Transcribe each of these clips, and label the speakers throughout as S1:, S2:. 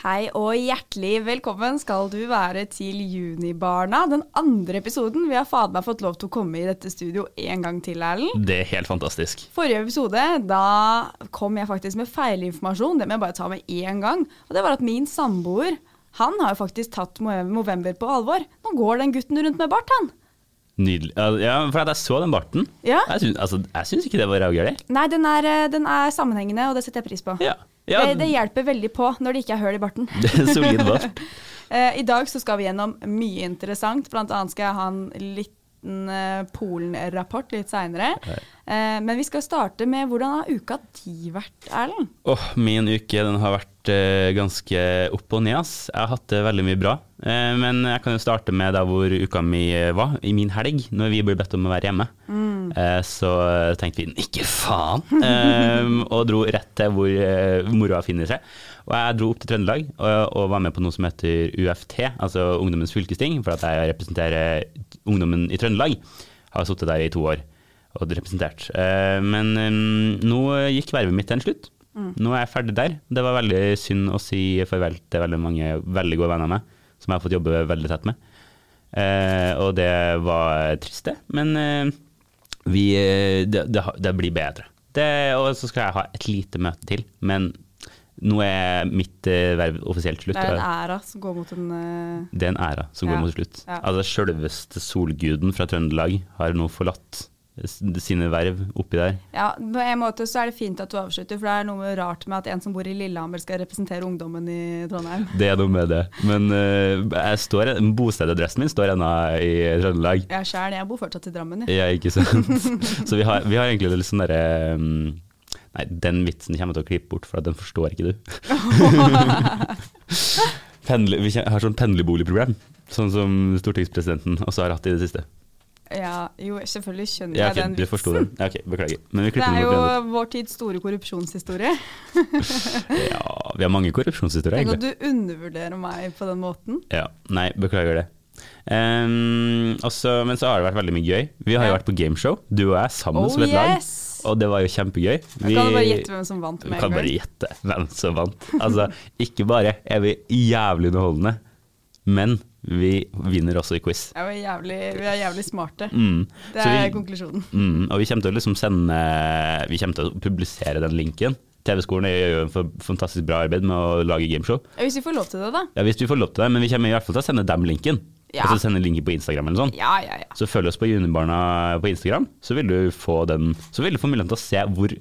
S1: Hei og hjertelig velkommen skal du være til Junibarna, den andre episoden. Vi har fader meg fått lov til å komme i dette studio en gang til, Erlend.
S2: Det er helt fantastisk.
S1: Forrige episode, da kom jeg faktisk med feilinformasjon. Det må jeg bare ta med én gang. Og det var at min samboer, han har jo faktisk tatt Movember på alvor. Nå går den gutten rundt med bart, han.
S2: Nydelig. Ja, for at jeg så den barten.
S1: Ja.
S2: Jeg syns, altså, ikke det var rævgøy.
S1: Nei, den er, eh, den er sammenhengende, og det setter jeg pris på.
S2: Ja. Ja.
S1: Det, det hjelper veldig på når det ikke er høl i barten.
S2: Det er solid bart.
S1: Eh, I dag så skal vi gjennom mye interessant. Blant annet skal jeg ha en liten eh, Polen-rapport litt seinere. Eh, men vi skal starte med hvordan har uka di vært, Erlend?
S2: Åh, min uke den har vært eh, ganske opp og ned. ass. Jeg har hatt det veldig mye bra. Men jeg kan jo starte med der hvor uka mi var, i min helg, når vi ble bedt om å være hjemme. Eh, så tenkte vi ikke faen, og dro rett til hvor moroa finner seg. Og jeg dro opp til Trøndelag og, og var med på noe som heter UFT, altså Ungdommens fylkesting, for at jeg representerer ungdommen i Trøndelag. Har sittet der i to år og representert. Eh, men nå gikk vervet mitt til en slutt. Nå er jeg ferdig der. Det var veldig synd å si farvel til veldig mange veldig gode venner av meg, som jeg har fått jobbe veldig tett med. Eh, og det var trist, det. Men eh, vi, det, det, det blir bedre. Det, og så skal jeg ha et lite møte til, men nå er mitt eh, verv offisielt slutt.
S1: Det er en æra som går mot en eh,
S2: det er en æra som
S1: Ja,
S2: går mot slutt.
S1: ja.
S2: Altså Sjølveste solguden fra Trøndelag har nå forlatt sine verv oppi der.
S1: Ja, på en måte så er det fint at du avslutter, for det er noe rart med at en som bor i Lillehammer skal representere ungdommen i Trondheim.
S2: Det er noe med det. Men uh, står, bostedadressen min står ennå i Trøndelag.
S1: Jeg sjæl, jeg bor fortsatt i Drammen, jeg.
S2: Ja, ikke sant. Så vi har, vi har egentlig litt sånn derre um, Nei, den vitsen kommer jeg til å klippe bort, for at den forstår ikke du. Pendle, vi har sånn pendlerboligproblem, sånn som stortingspresidenten også har hatt i det siste.
S1: Ja, jo, selvfølgelig skjønner
S2: Ja,
S1: jeg
S2: den
S1: den
S2: du forsto
S1: vitsen.
S2: den. Ja, ok, beklager. Men vi
S1: Det
S2: klipper
S1: er jo vår tids store korrupsjonshistorie.
S2: Ja, vi har mange korrupsjonshistorier,
S1: Tenk at
S2: egentlig.
S1: du undervurderer meg på den måten.
S2: Ja, nei, beklager det. Um, også, men så har det vært veldig mye gøy. Vi har jo vært på gameshow, du og jeg sammen
S1: Oh
S2: som et lag. Og det var jo kjempegøy.
S1: Vi, kan du bare gjette hvem som vant
S2: Vi
S1: med
S2: kan bare gjette hvem som vant. Altså, ikke bare er vi jævlig underholdende, men vi vinner også i quiz.
S1: Ja, vi, er jævlig, vi er jævlig smarte.
S2: Mm.
S1: Det er
S2: vi-
S1: konklusjonen.
S2: Mm, og vi kommer til å liksom sende Vi kommer til å publisere den linken. TV-skolen gjør jo en fantastisk bra arbeid med å lage gameshow.
S1: Ja, Hvis vi får lov til det, da.
S2: Ja, hvis vi får lov til det, men vi kommer i hvert fall til å sende dem linken.
S1: Ja.
S2: Altså sende linker på Instagram eller sånn.
S1: Ja, ja, ja.
S2: Så følg oss på Junibarna på Instagram, så vil du få den Så vil du få muligheten til å se hvor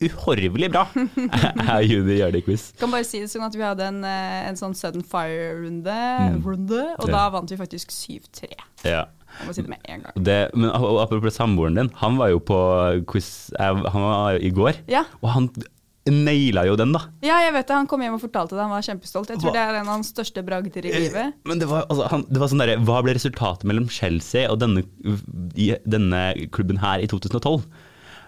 S2: uhorvelig bra er Juni i quiz.
S1: Kan bare si det sånn at vi hadde en, eh, en sånn sudden fire-runde,
S2: Mm.
S1: og da vant vi faktisk 7-3.
S2: Ja.
S1: Jeg må si det med en gang.
S2: Det, men apropos samboeren din, han var jo på quiz eh, Han var i går,
S1: Ja.
S2: og han naila jo den, da.
S1: ja, jeg vet det. Han kom hjem og fortalte det. Han var kjempestolt. Jeg tror
S2: Hva?
S1: det er en av hans største bragder i livet.
S2: Men det var, altså, han, det var sånn derre Hva ble resultatet mellom Chelsea og denne, i, denne klubben her i 2012?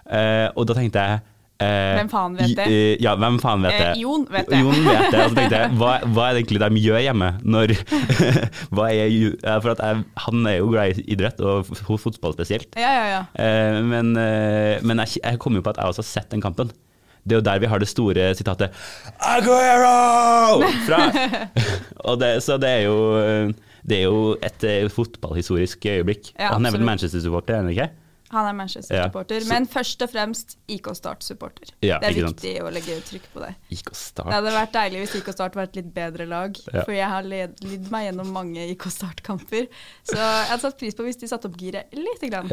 S2: Uh, og da tenkte jeg uh,
S1: Hvem faen vet det?
S2: eh, ja, hvem faen vet det?
S1: Eh, Jon vet det.
S2: Jon vet det. Og så tenkte jeg, hva, hva er det egentlig de gjør hjemme? Når, hva er, for at jeg, han er jo glad i idrett, og fotball spesielt.
S1: Ja, ja, ja.
S2: Eh, men eh, men jeg, jeg kom jo på at jeg også har sett den kampen. Det er jo der vi har det store sitatet Aguero! Fra. og det, så det er jo Det er jo et eh, fotballhistorisk øyeblikk.
S1: Ja,
S2: han er vel. Manchester-supporter, er han ikke?
S1: Han er Manchester-supporter,
S2: Ja,
S1: men først og fremst IK Start-supporter.
S2: Ja,
S1: det er
S2: ikke sant.
S1: viktig å legge trykk på det.
S2: IK Start.
S1: Det hadde vært deilig hvis IK Start var et litt bedre lag, for jeg har lidd meg gjennom mange IK Start-kamper. Så jeg hadde satt pris på hvis de satte opp giret lite grann.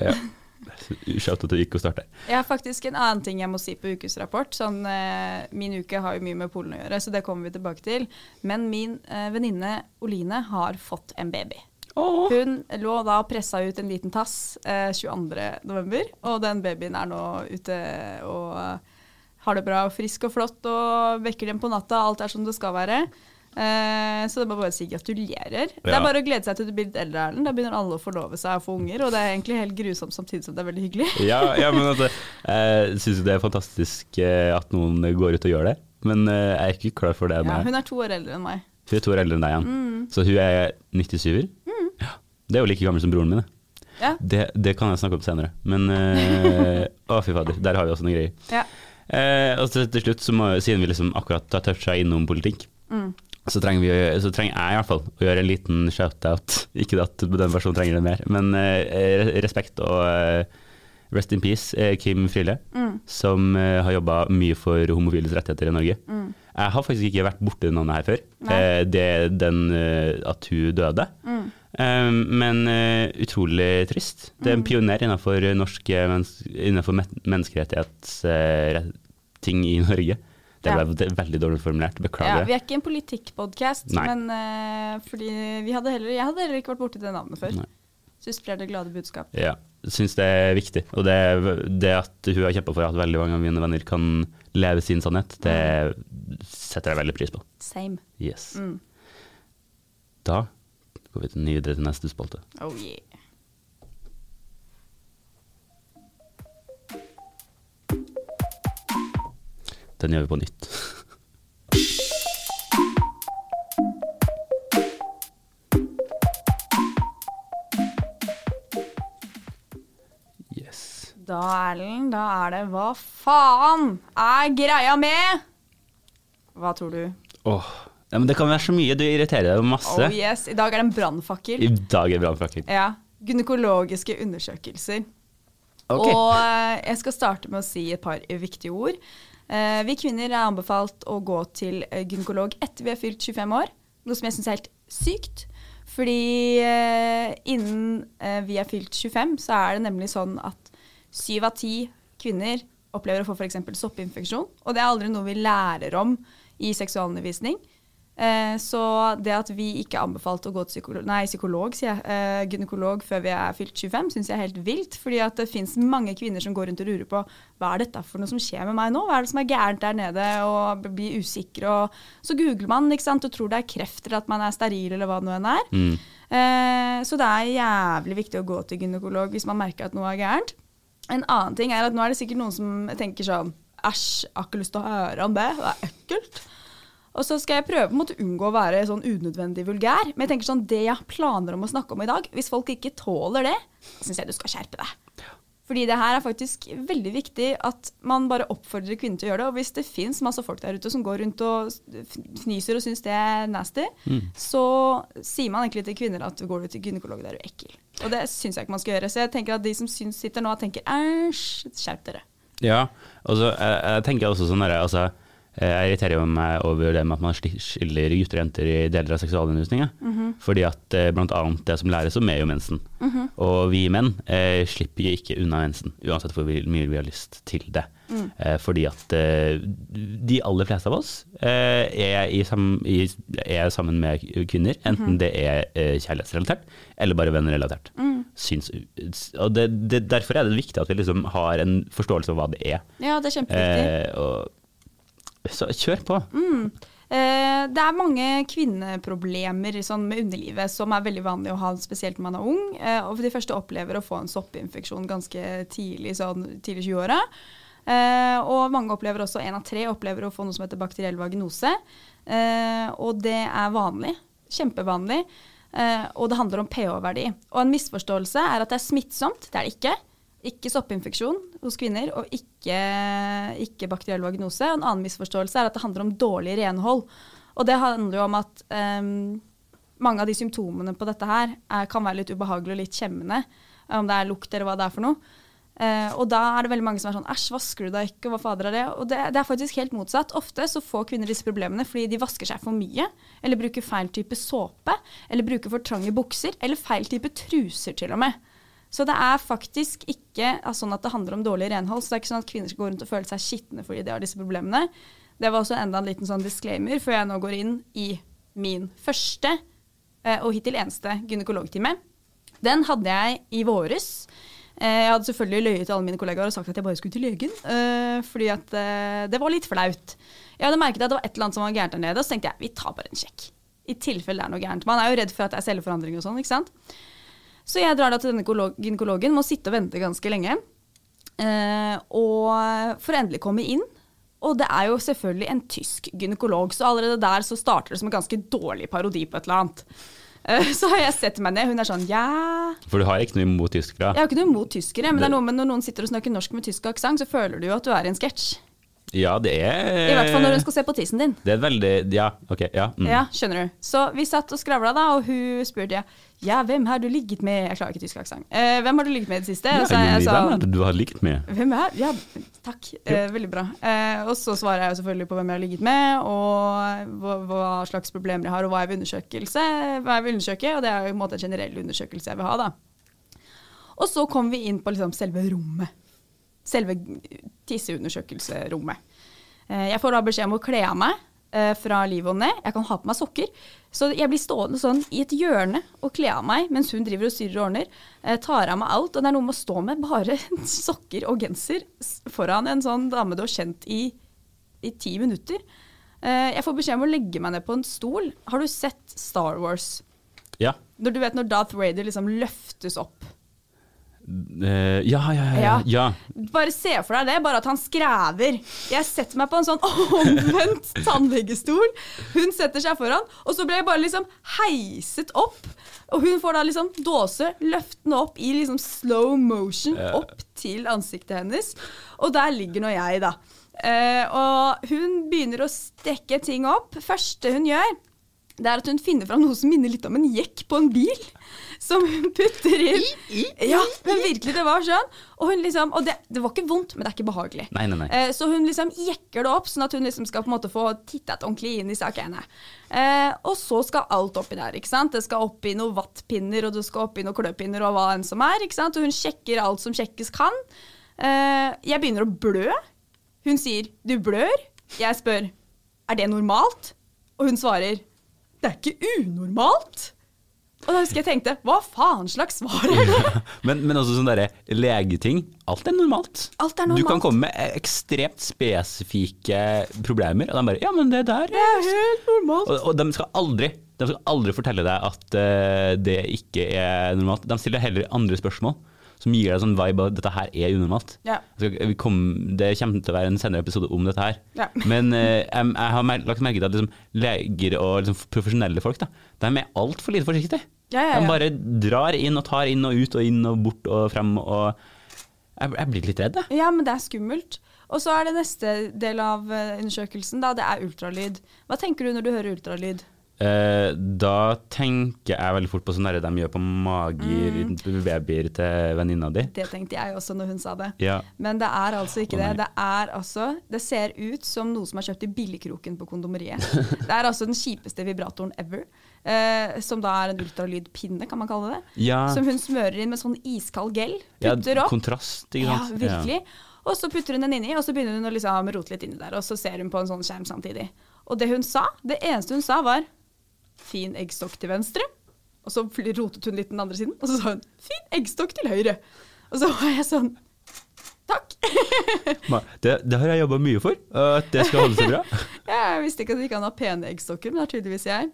S2: Ja. Shout at du gikk og starta.
S1: Jeg har faktisk en annen ting jeg må si på ukes rapport. Sånn, eh, min uke har jo mye med Polen å gjøre, så det kommer vi tilbake til. Men min eh, venninne Oline har fått en baby. Hun lå da og pressa ut en liten tass eh, 22.11., og den babyen er nå ute og har det bra og frisk og flott og vekker dem på natta. Alt er som det skal være. Eh, så det er bare å si gratulerer. Det er bare å glede seg til du blir litt eldre, Erlend. Da begynner alle å forlove seg og få unger, og det er egentlig helt grusomt samtidig som det er veldig hyggelig.
S2: Ja, ja, men altså, jeg syns jo det er fantastisk eh, at noen går ut og gjør det. Men eh, jeg er ikke klar for det.
S1: Ja, hun er to år eldre enn meg.
S2: Hun er to år eldre enn deg igjen. Så hun er 97-er. Ja. Det er jo like gammel som broren min.
S1: Ja.
S2: Det, det kan jeg snakke om senere. Men eh, Å, fy fader. Der har vi også noen greier.
S1: Ja.
S2: Eh, og så til slutt, så må, siden vi liksom akkurat har toucha innom politikk,
S1: Mm.
S2: Så trenger, vi, så trenger jeg i hvert fall å gjøre en liten shout-out. Ikke at den personen trenger det mer, men uh, respekt og uh, rest in peace, Kim Friele, mm. som uh, har jobba mye for homofiles rettigheter i Norge. Mm. Jeg har faktisk ikke vært borti navnet her før. det er den at hun døde. Mm. men utrolig trist. Det er en mm. pioner innenfor, norske, innenfor menneskerettighetsting i Norge. Det ble ja. veldig dårlig formulert, beklager.
S1: Ja, vi er ikke en politikkpodkast, men uh, fordi hadde heller, jeg hadde heller ikke vært borti det navnet før. Så sprer det glade budskap.
S2: Ja, syns det er viktig. Og det, det at hun har kjempa for at veldig mange av mine venner kan leve sin sannhet, det setter jeg veldig pris på.
S1: Same.
S2: Yes. Mm. Da går vi til videre til neste spalte.
S1: Oh yeah.
S2: Den gjør vi på nytt. Yes.
S1: Da, Erlend, da er det Hva faen er greia med? Hva tror du?
S2: Åh, ja, men Det kan være så mye. Du irriterer deg masse.
S1: Oh yes, I dag er det en brannfakkel.
S2: I dag er brannfakkel.
S1: Ja. Gynekologiske undersøkelser. Okay. Og eh, jeg skal starte med å si et par viktige ord. Eh, vi kvinner er anbefalt å gå til eh, gynekolog etter vi har fylt 25 år, noe som jeg syns er helt sykt. Fordi eh, innen vi er fylt 25, så er det nemlig sånn at syv av ti kvinner opplever å få f.eks. soppinfeksjon. Og det er aldri noe vi lærer om i seksualundervisning. Eh, så det at vi ikke er anbefalt å gå til psykolog, nei, psykolog sier jeg, eh, gynekolog før vi er fylt 25, syns jeg er helt vilt. fordi at det fins mange kvinner som går rundt og lurer på hva er dette for noe som skjer med meg nå? Hva er det som er gærent der nede? Og blir usikre. Og så googler man ikke sant, og tror det er kreft eller at man er steril eller hva det nå enn er. Mm. Eh, så det er jævlig viktig å gå til gynekolog hvis man merker at noe er gærent. En annen ting er at nå er det sikkert noen som tenker sånn Æsj, jeg har ikke lyst til å høre om det. Det er ekkelt. Og så skal jeg prøve å unngå å være sånn unødvendig vulgær. Men jeg tenker sånn, det jeg planer om å snakke om i dag, hvis folk ikke tåler det, syns jeg du skal skjerpe deg. Fordi det her er faktisk veldig viktig at man bare oppfordrer kvinner til å gjøre det. Og hvis det fins masse folk der ute som går rundt og fnyser og syns det er nasty, mm. så sier man egentlig til kvinner at går du til gynekolog, da er du ekkel. Og det syns jeg ikke man skal gjøre. Så jeg tenker at de som syns sitter nå, tenker æsj, skjerp dere.
S2: Ja, og så jeg, jeg tenker også sånn herre, altså jeg irriterer meg over det med at man skiller gutter og jenter i deler av seksualundervisninga. Mm -hmm. Fordi at blant bl.a. det som læres om, er jo mensen. Mm -hmm. Og vi menn eh, slipper jo ikke unna mensen, uansett hvor mye vi har lyst til det. Mm. Eh, fordi at eh, de aller fleste av oss eh, er, sam i, er, sammen med kvinner, enten -hmm. det er kjærlighetsrelatert eller bare vennrelatert. Mm. Syns, og det, det, derfor er det viktig at vi liksom har en forståelse av hva det er.
S1: Ja, det er kjempeviktig.
S2: og så kjør på.
S1: Mm. Eh, det er mange kvinneproblemer sånn, med underlivet som er veldig vanlig å ha, spesielt når man er ung. Eh, og de første opplever å få en soppinfeksjon ganske tidlig, sånn tidlig 20-åra. Eh, og mange opplever også, en av tre opplever å få noe som heter bakteriell vaginose. Eh, og det er vanlig. Kjempevanlig. Eh, og det handler om pH-verdi. Og en misforståelse er at det er smittsomt. Det er det ikke. Ikke soppinfeksjon hos kvinner, og ikke, ikke bakteriell vagnose. En annen misforståelse er at det handler om dårlig renhold. Og det handler jo om at um, mange av de symptomene på dette her er, kan være litt ubehagelige og litt kjemmende. Om det er lukt eller hva det er for noe. Uh, og da er det veldig mange som er sånn Æsj, vasker du deg ikke? Hva fader er det? Og det, det, er faktisk helt motsatt. Ofte så får kvinner disse problemene fordi de vasker seg for mye, eller bruker feil type såpe, eller bruker for trange bukser, eller feil type truser til og med. Så det er faktisk ikke sånn at det handler om dårlig renhold. Så det er ikke sånn at kvinner skal gå rundt og føle seg skitne fordi de har disse problemene. Det var også enda en liten sånn disclaimer før jeg nå går inn i min første eh, og hittil eneste gynekologtime. Den hadde jeg i våres. Eh, jeg hadde selvfølgelig løyet til alle mine kollegaer og sagt at jeg bare skulle til legen. Eh, fordi at det var litt flaut. Jeg hadde merket at det var et eller annet som var gærent der nede, og så tenkte jeg vi tar bare en sjekk. I tilfelle det er noe gærent. Man er jo redd for at det er celleforandring og sånn, ikke sant. Så jeg drar da til denne gynekologen, må sitte og vente ganske lenge. Eh, og får endelig komme inn. Og det er jo selvfølgelig en tysk gynekolog, så allerede der så starter det som en ganske dårlig parodi på et eller annet. Eh, så har jeg sett meg ned, hun er sånn ja
S2: For du har ikke noe imot tyskere?
S1: Jeg har ikke noe imot tyskere, men det, det er noe med når noen sitter og snakker norsk med tysk aksent, så føler du jo at du er i en sketsj.
S2: Ja, det er
S1: I hvert fall når hun skal se på tissen din.
S2: Det er veldig Ja, ok. Ja. Mm.
S1: Ja, skjønner du. Så vi satt og skravla, da, og hun spurte ja, hvem har du ligget med Jeg klarer ikke tysk aksent. Eh, hvem har du ligget med i det siste?
S2: Ja,
S1: Så jeg sa,
S2: hvem er det du har ligget med?
S1: Hvem er Ja, takk. Eh, veldig bra. Eh, og så svarer jeg jo selvfølgelig på hvem jeg har ligget med, og hva, hva slags problemer jeg har, og hva jeg vil undersøkelse, hva jeg vil undersøke. Og det er jo en måte en generell undersøkelse jeg vil ha, da. Og så kom vi inn på liksom selve rommet. Selve tisseundersøkelserommet. Eh, Jeg får da beskjed om å kle av meg eh, fra livet og ned. Jeg kan ha på meg sokker. Så jeg blir stående sånn i et hjørne og kle av meg mens hun driver og styrer og ordner. eh, Tar av meg alt. Og det er noe med å stå med bare sokker og genser foran en sånn dame du har kjent i, i ti minutter. Jeg får beskjed om å legge meg ned på en stol. Har du sett Star Wars?
S2: Ja.
S1: Når du vet når Darth Vader liksom løftes opp.
S2: Eh, ja, ja, ja, ja. ja.
S1: Bare se for deg det, bare at han skrever. Jeg setter meg på en sånn omvendt tannlegestol. Hun setter seg foran, og så ble jeg bare liksom heiset opp. Og hun får da liksom dåse, løftende opp i liksom slow motion opp til ansiktet hennes. Og der ligger nå jeg, da. Eh, og hun begynner å stekke ting opp. Første hun gjør, det er at hun finner fram noe som minner litt om en jekk på en bil. Som hun putter inn. Ja, men virkelig, det var sånn. Og, liksom, og det, det var ikke vondt, men det er ikke behagelig.
S2: Nei, nei, nei.
S1: Eh, så hun liksom jekker det opp, sånn at hun liksom skal på en måte få tittet ordentlig inn i sakene. Eh, og så skal alt oppi der. ikke sant? Det skal oppi noen vattpinner, og det skal oppi noen kløpinner og hva enn som er. ikke sant? Og hun sjekker alt som sjekkes kan. Eh, jeg begynner å blø. Hun sier 'du blør'. Jeg spør 'er det normalt?' Og hun svarer 'det er ikke unormalt'. Og da husker jeg tenkte 'hva faen slags svar er det?'
S2: Men, men også sånn derre legeting. Alt er normalt.
S1: Alt er
S2: Du kan komme med ekstremt spesifikke problemer, og de bare Ja, men det der
S1: Det er helt normalt.
S2: Og, og de skal aldri de skal aldri fortelle deg at uh, det ikke er normalt. De stiller heller andre spørsmål som gir deg sånn vibe av at dette her er unormalt.
S1: Ja.
S2: Skal- vi kom- det kommer til å være en senere episode om dette her.
S1: Ja.
S2: Men eh, jeg, jeg har mer, lagt merke til at liksom, leger og liksom, profesjonelle folk da, de er altfor lite forsiktige.
S1: Ja, ja, ja.
S2: De bare drar inn og tar inn og ut og inn og bort og frem. Og jeg, jeg blir litt redd, jeg.
S1: Ja, men det er skummelt. Og så er det neste del av eh, undersøkelsen, da. Det er ultralyd. Hva tenker du når du hører ultralyd?
S2: Eh, da tenker jeg veldig fort på sånn de gjør på mager,
S1: Mm.
S2: babyer til venninna di.
S1: Det tenkte jeg også når hun sa det.
S2: Ja.
S1: Men det er altså ikke
S2: oh,
S1: det. Det er altså Det ser ut som noe som er kjøpt i billigkroken på kondomeriet. Det er altså den kjipeste vibratoren ever. Eh, som da er en ultralydpinne, kan man kalle det.
S2: Ja.
S1: Som hun smører inn med sånn iskald gel.
S2: Ja,
S1: Putter opp.
S2: kontrast, ikke
S1: Ja,
S2: sant?
S1: virkelig. Og så putter hun den inni, og så begynner hun å liksom rote litt inni der. Og så ser hun på en sånn skjerm samtidig. Og det hun sa, det eneste hun sa, var 'fin eggstokk til venstre'. Og så rotet hun litt den andre siden, og så sa hun 'fin eggstokk til høyre'. Og så var jeg sånn Takk.
S2: Det, det har jeg jobba mye for, at det skal holde seg bra.
S1: Jeg visste ikke at det kan an ha pene eggstokker, men det er tydeligvis jeg.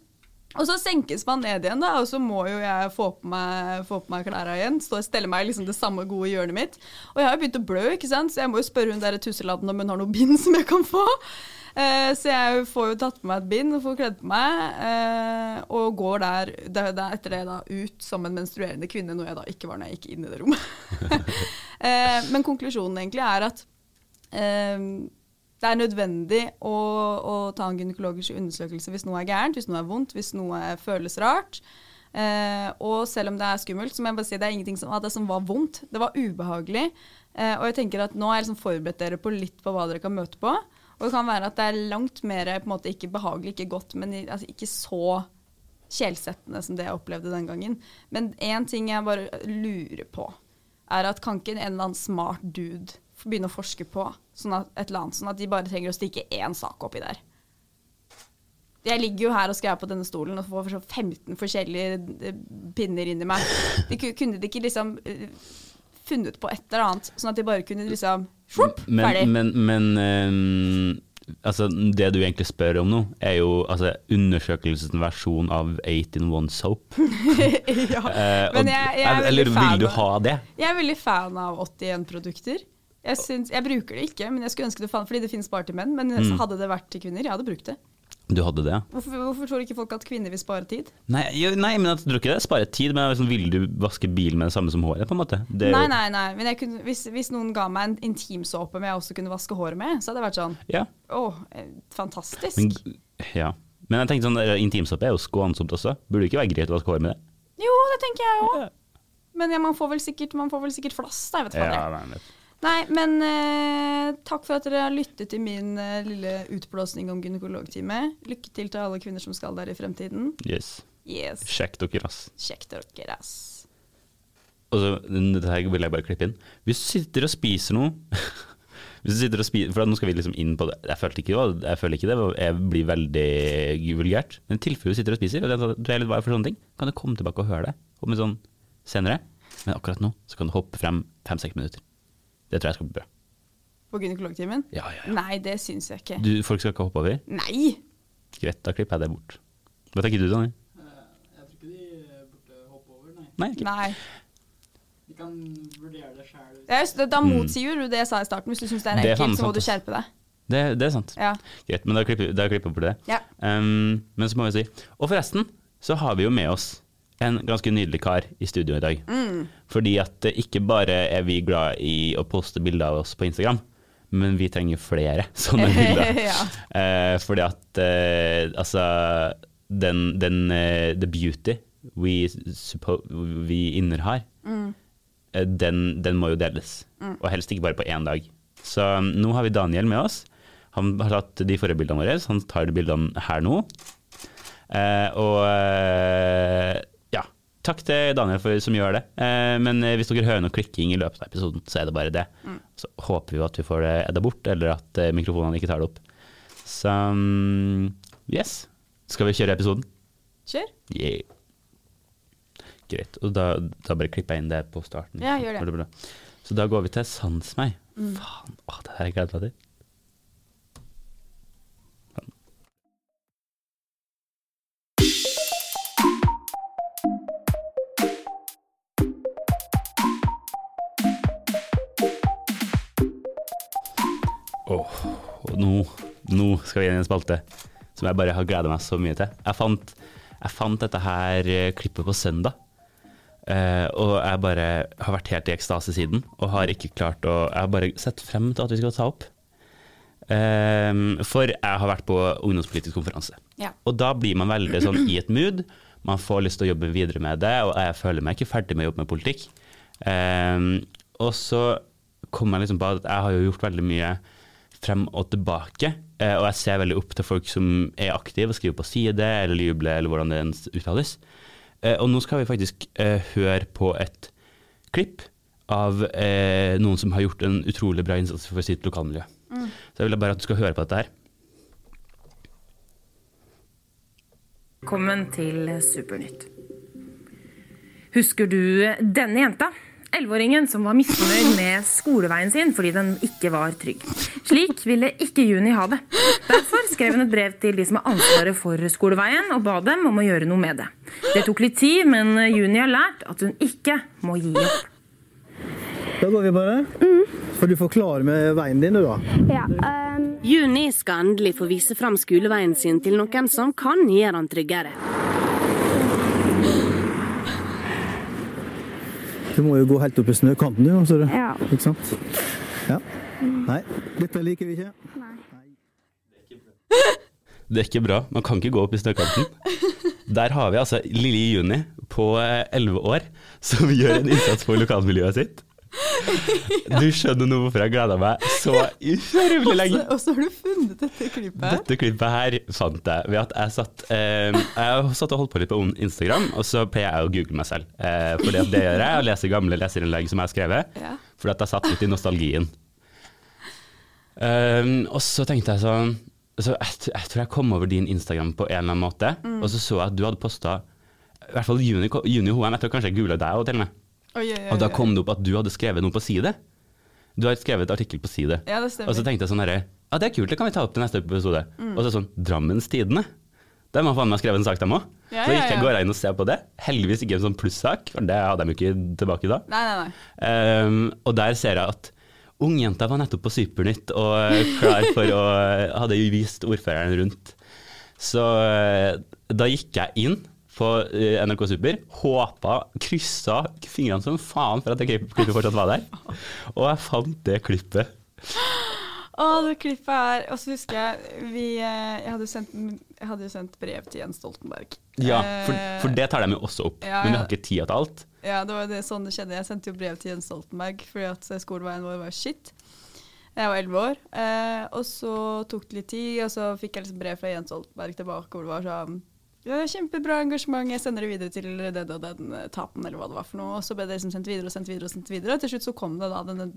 S1: Og så senkes man ned igjen, da, og så må jo jeg få på meg, få på meg klærne igjen. Stå og stelle meg liksom det samme gode hjørnet mitt. Og jeg har jo begynt å blø, ikke sant? så jeg må jo spørre hun der tusseladden om hun har noe bind som jeg kan få. Eh, så jeg får jo tatt på meg et bind og får kledd på meg, eh, og går der, der, der etter det da ut som en menstruerende kvinne, noe jeg da ikke var når jeg gikk inn i det rommet. eh, men konklusjonen egentlig er at eh, det er nødvendig å, å ta en gynekologisk undersøkelse hvis noe er gærent, hvis noe er vondt, hvis noe føles rart. Eh, og selv om det er skummelt, så må jeg bare si det er ingenting som, det som var vondt. Det var ubehagelig. Eh, og jeg tenker at nå har jeg liksom forberedt dere på litt på hva dere kan møte på. Og det kan være at det er langt mer på en måte ikke behagelig, ikke godt, men altså, ikke så kjelsettende som det jeg opplevde den gangen. Men én ting jeg bare lurer på, er at kan ikke en eller annen smart dude begynne å forske på sånn at, et eller annet, sånn at de bare trenger å stikke én sak oppi der? Jeg ligger jo her og skal på denne stolen og får 15 forskjellige eh, pinner inni meg. De kunne de ikke liksom eh, funnet på et eller annet, sånn at de bare kunne liksom Svupp, ferdig.
S2: Men, men, men eh, altså, det du egentlig spør om nå, er jo altså, undersøkelsens versjon av 8 in 1 soap.
S1: ja.
S2: uh,
S1: Men jeg, jeg er
S2: eller vil du ha det?
S1: Jeg er veldig fan av 81-produkter. Jeg, syns- jeg bruker det ikke, men jeg skulle ønske det fantes fordi det finnes bare til menn. Men
S2: Mm.
S1: hadde det vært til kvinner, jeg hadde brukt det.
S2: Du hadde det, ja?
S1: Hvorfor, hvorfor tror ikke folk at kvinner vil spare tid?
S2: Nei, jo, nei men jeg tror ikke det sparer tid. Men liksom, vil du vaske bilen med det samme som håret? på en måte? Det er
S1: Nei,
S2: jo-
S1: nei, nei. Men kunne, hvis, hvis noen ga meg en intimsåpe med jeg også kunne vaske håret med, så hadde det vært sånn
S2: Ja,
S1: Å, eh, fantastisk.
S2: men, ja. men jeg tenkte sånn, intimsåpe er jo skånsomt også. Burde det ikke være greit å vaske håret med det?
S1: Jo, det tenker jeg òg. Men ja, man, får sikkert, man får vel sikkert flass, da. Jeg vet faen jeg.
S2: Nei, men-
S1: eh, takk for at dere har lyttet til min eh, lille utblåsning om gynekologtime. Lykke til til alle kvinner som skal der i fremtiden.
S2: yes.
S1: Yes.
S2: Sjekk dere, ass.
S1: Sjekk dere, ass.
S2: Og så, dette her vil jeg bare klippe inn. Hvis du sitter og spiser noe Hvis du sitter og spiser, for Nå skal vi liksom inn på det. Jeg følte ikke, det, jeg føler ikke det jeg blir veldig vulgært. Men i tilfelle du sitter og spiser, og det er litt var for sånne ting, kan du komme tilbake og høre det om en sånn senere. Men akkurat nå så kan du hoppe frem fem-seks minutter. Det tror jeg skal bli bra.
S1: På gynekologtimen?
S2: Ja, ja, ja.
S1: Nei, det syns jeg ikke.
S2: Du, folk skal ikke hoppe over?
S1: Nei!
S2: Greit, da klipper jeg det bort. Hva tenker du, Daniel?
S3: Jeg tror ikke de burde hoppe over, nei.
S2: Nei, ikke.
S1: Nei.
S3: De kan vurdere det sjøl.
S1: Ja, da motsier du det jeg sa i starten. Hvis du syns det er
S2: Mm. Er
S1: ekkelt, så må du skjerpe deg.
S2: Det, det er sant.
S1: Ja.
S2: Greit, men da klipper, da klipper vi bort det.
S1: ja.
S2: Um, men så må vi si Og forresten så har vi jo med oss en ganske nydelig kar i studio i dag.
S1: Mm.
S2: Fordi at eh, ikke bare er vi glad i å poste bilder av oss på Instagram, men vi trenger flere sånne bilder.
S1: ja.
S2: Eh, fordi at eh, altså den, den eh, The beauty we, vi innehar,
S1: Mm.
S2: den, den må jo deles. Og helst ikke bare på én dag. Så um, nå har vi Daniel med oss. Han har tatt de forrige bildene våre, så han tar de bildene her nå. Eh, og takk til Daniel for, som gjør det. Eh, men eh, hvis dere hører noe klikking i løpet av episoden, så er det bare det. Så håper vi at vi får det edda bort, eller at eh, mikrofonene ikke tar det opp. Så um, yes. Skal vi kjøre episoden?
S1: Kjør.
S2: Yeah. Greit. Og da, da bare klipper jeg inn det på starten.
S1: Ja, gjør det.
S2: Så da går vi til Sans meg. Faen, å, det her er jeg meg til. Åh, nå, nå skal vi inn i en spalte som jeg bare har gleda meg så mye til. Jeg fant, jeg fant dette her eh, klippet på søndag. Uh, og jeg bare har vært helt i ekstase siden, og har ikke klart å Jeg har bare sett frem til at vi skal ta opp. Uh, for jeg har vært på ungdomspolitisk konferanse.
S1: Ja.
S2: Og da blir man veldig sånn i et mood. Man får lyst til å jobbe videre med det, og jeg føler meg ikke ferdig med å jobbe med politikk. Uh, og så kom jeg liksom på at jeg har jo gjort veldig mye frem og tilbake, eh, og jeg ser veldig opp til folk som er aktive og skriver på side, eller jubler, eller hvordan det uttales. Eh, og nå skal vi faktisk eh, høre på et klipp av eh, noen som har gjort en utrolig bra innsats for sitt lokalmiljø. Så jeg vil bare at du skal høre på dette her.
S4: Velkommen til Supernytt. Husker du denne jenta? Elleveåringen som var misfornøyd med skoleveien sin fordi den ikke var trygg. Slik ville ikke Juni ha det. Derfor skrev hun et brev til de som har ansvaret for skoleveien, og ba dem om å gjøre noe med det. Det tok litt tid, men Juni har lært at hun ikke må gi opp.
S5: Da går vi bare. Får du forklare med veien din, du, da?
S6: Ja, um...
S7: Juni skal endelig få vise fram skoleveien sin til noen som kan gjøre han tryggere.
S5: Du må jo gå helt opp i snøkanten, du.
S6: Ja.
S5: Ikke sant? Ja. Nei, dette liker vi ikke. Nei.
S2: Det er ikke bra, man kan ikke gå opp i snøkanten. Der har vi altså lille Juni på elleve 11 år som gjør en innsats for lokalmiljøet sitt. Du skjønner nå hvorfor jeg gleda meg så utrolig lenge.
S1: Og så har du funnet dette klippet.
S2: Dette klippet her fant jeg ved at jeg satt eh, Jeg satt og holdt på litt på Instagram, og så pleier jeg å google meg selv. Eh, fordi det gjør jeg, og leser gamle leserinnlegg som jeg har skrevet.
S1: Ja.
S2: Fordi at jeg satt litt i nostalgien. Um, og så tenkte jeg sånn så jeg, jeg tror jeg kom over din Instagram på en eller annen måte, og så så jeg at du hadde posta i hvert fall Juni, Juni HM, jeg tror kanskje jeg googla deg òg til og med.
S1: Oi, oi, oi,
S2: Og da kom det opp at du hadde skrevet noe på side. Du har skrevet et artikkel på side.
S1: Ja, det
S2: Og så tenkte jeg sånn herre Ja, det er kult, det kan vi ta opp til neste episode. Og så sånn Drammens Tidende. De må faen meg skrevet en sak, dem òg.
S1: Ja,
S2: så gikk jeg
S1: ja.
S2: går inn og ser på det. Heldigvis ikke en sånn plussak, for det hadde de jo ikke tilbake da.
S1: Nei, nei, nei.
S2: Um, og der ser jeg at ungjenta var nettopp på Supernytt og klar for å Hadde jo vist ordføreren rundt. Så eh, da gikk jeg inn på eh, NRK Super, håpa, kryssa fingrene som faen for at det klippet fortsatt var der. Og jeg fant det klippet.
S1: Å, det klippet her. Og så husker jeg vi eh, Jeg hadde sendt, jeg hadde jo sendt brev til Jens Stoltenberg.
S2: Ja, for,
S1: Eh,
S2: for det tar de jo også opp,
S1: ja,
S2: men
S1: vi
S2: har ikke tida til alt.
S1: Ja, det var det, sånn det skjedde. Jeg sendte jo brev til Jens Stoltenberg fordi at skoleveien vår var shit. Jeg var elleve år. Eh, og så tok det litt tid, og så fikk jeg liksom brev fra Jens Stoltenberg tilbake hvor det var sånn ja, Kjempebra engasjement, jeg sender det videre til den og den tapen, eller hva det var for noe. Og så ble det liksom sendt videre og sendt videre og sendt videre. Og til slutt så kom det da denne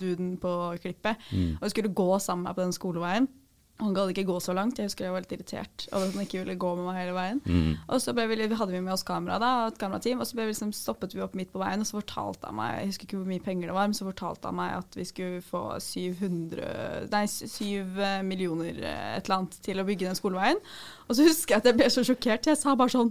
S1: duden på klippet. Og vi skulle gå sammen med meg på den skoleveien. Han gadd ikke gå så langt. Jeg husker jeg var litt irritert over at han ikke ville gå med meg hele veien.
S2: Mm.
S1: Og så vi, vi hadde vi med oss kamera da, et kamerateam, og så vi liksom stoppet vi opp midt på veien, og så fortalte han meg, jeg husker ikke hvor mye penger det var, men så fortalte han meg at vi skulle få 700, nei, 7 millioner eh, et eller annet til å bygge den skoleveien. Og så husker jeg at jeg ble så sjokkert, jeg sa bare sånn,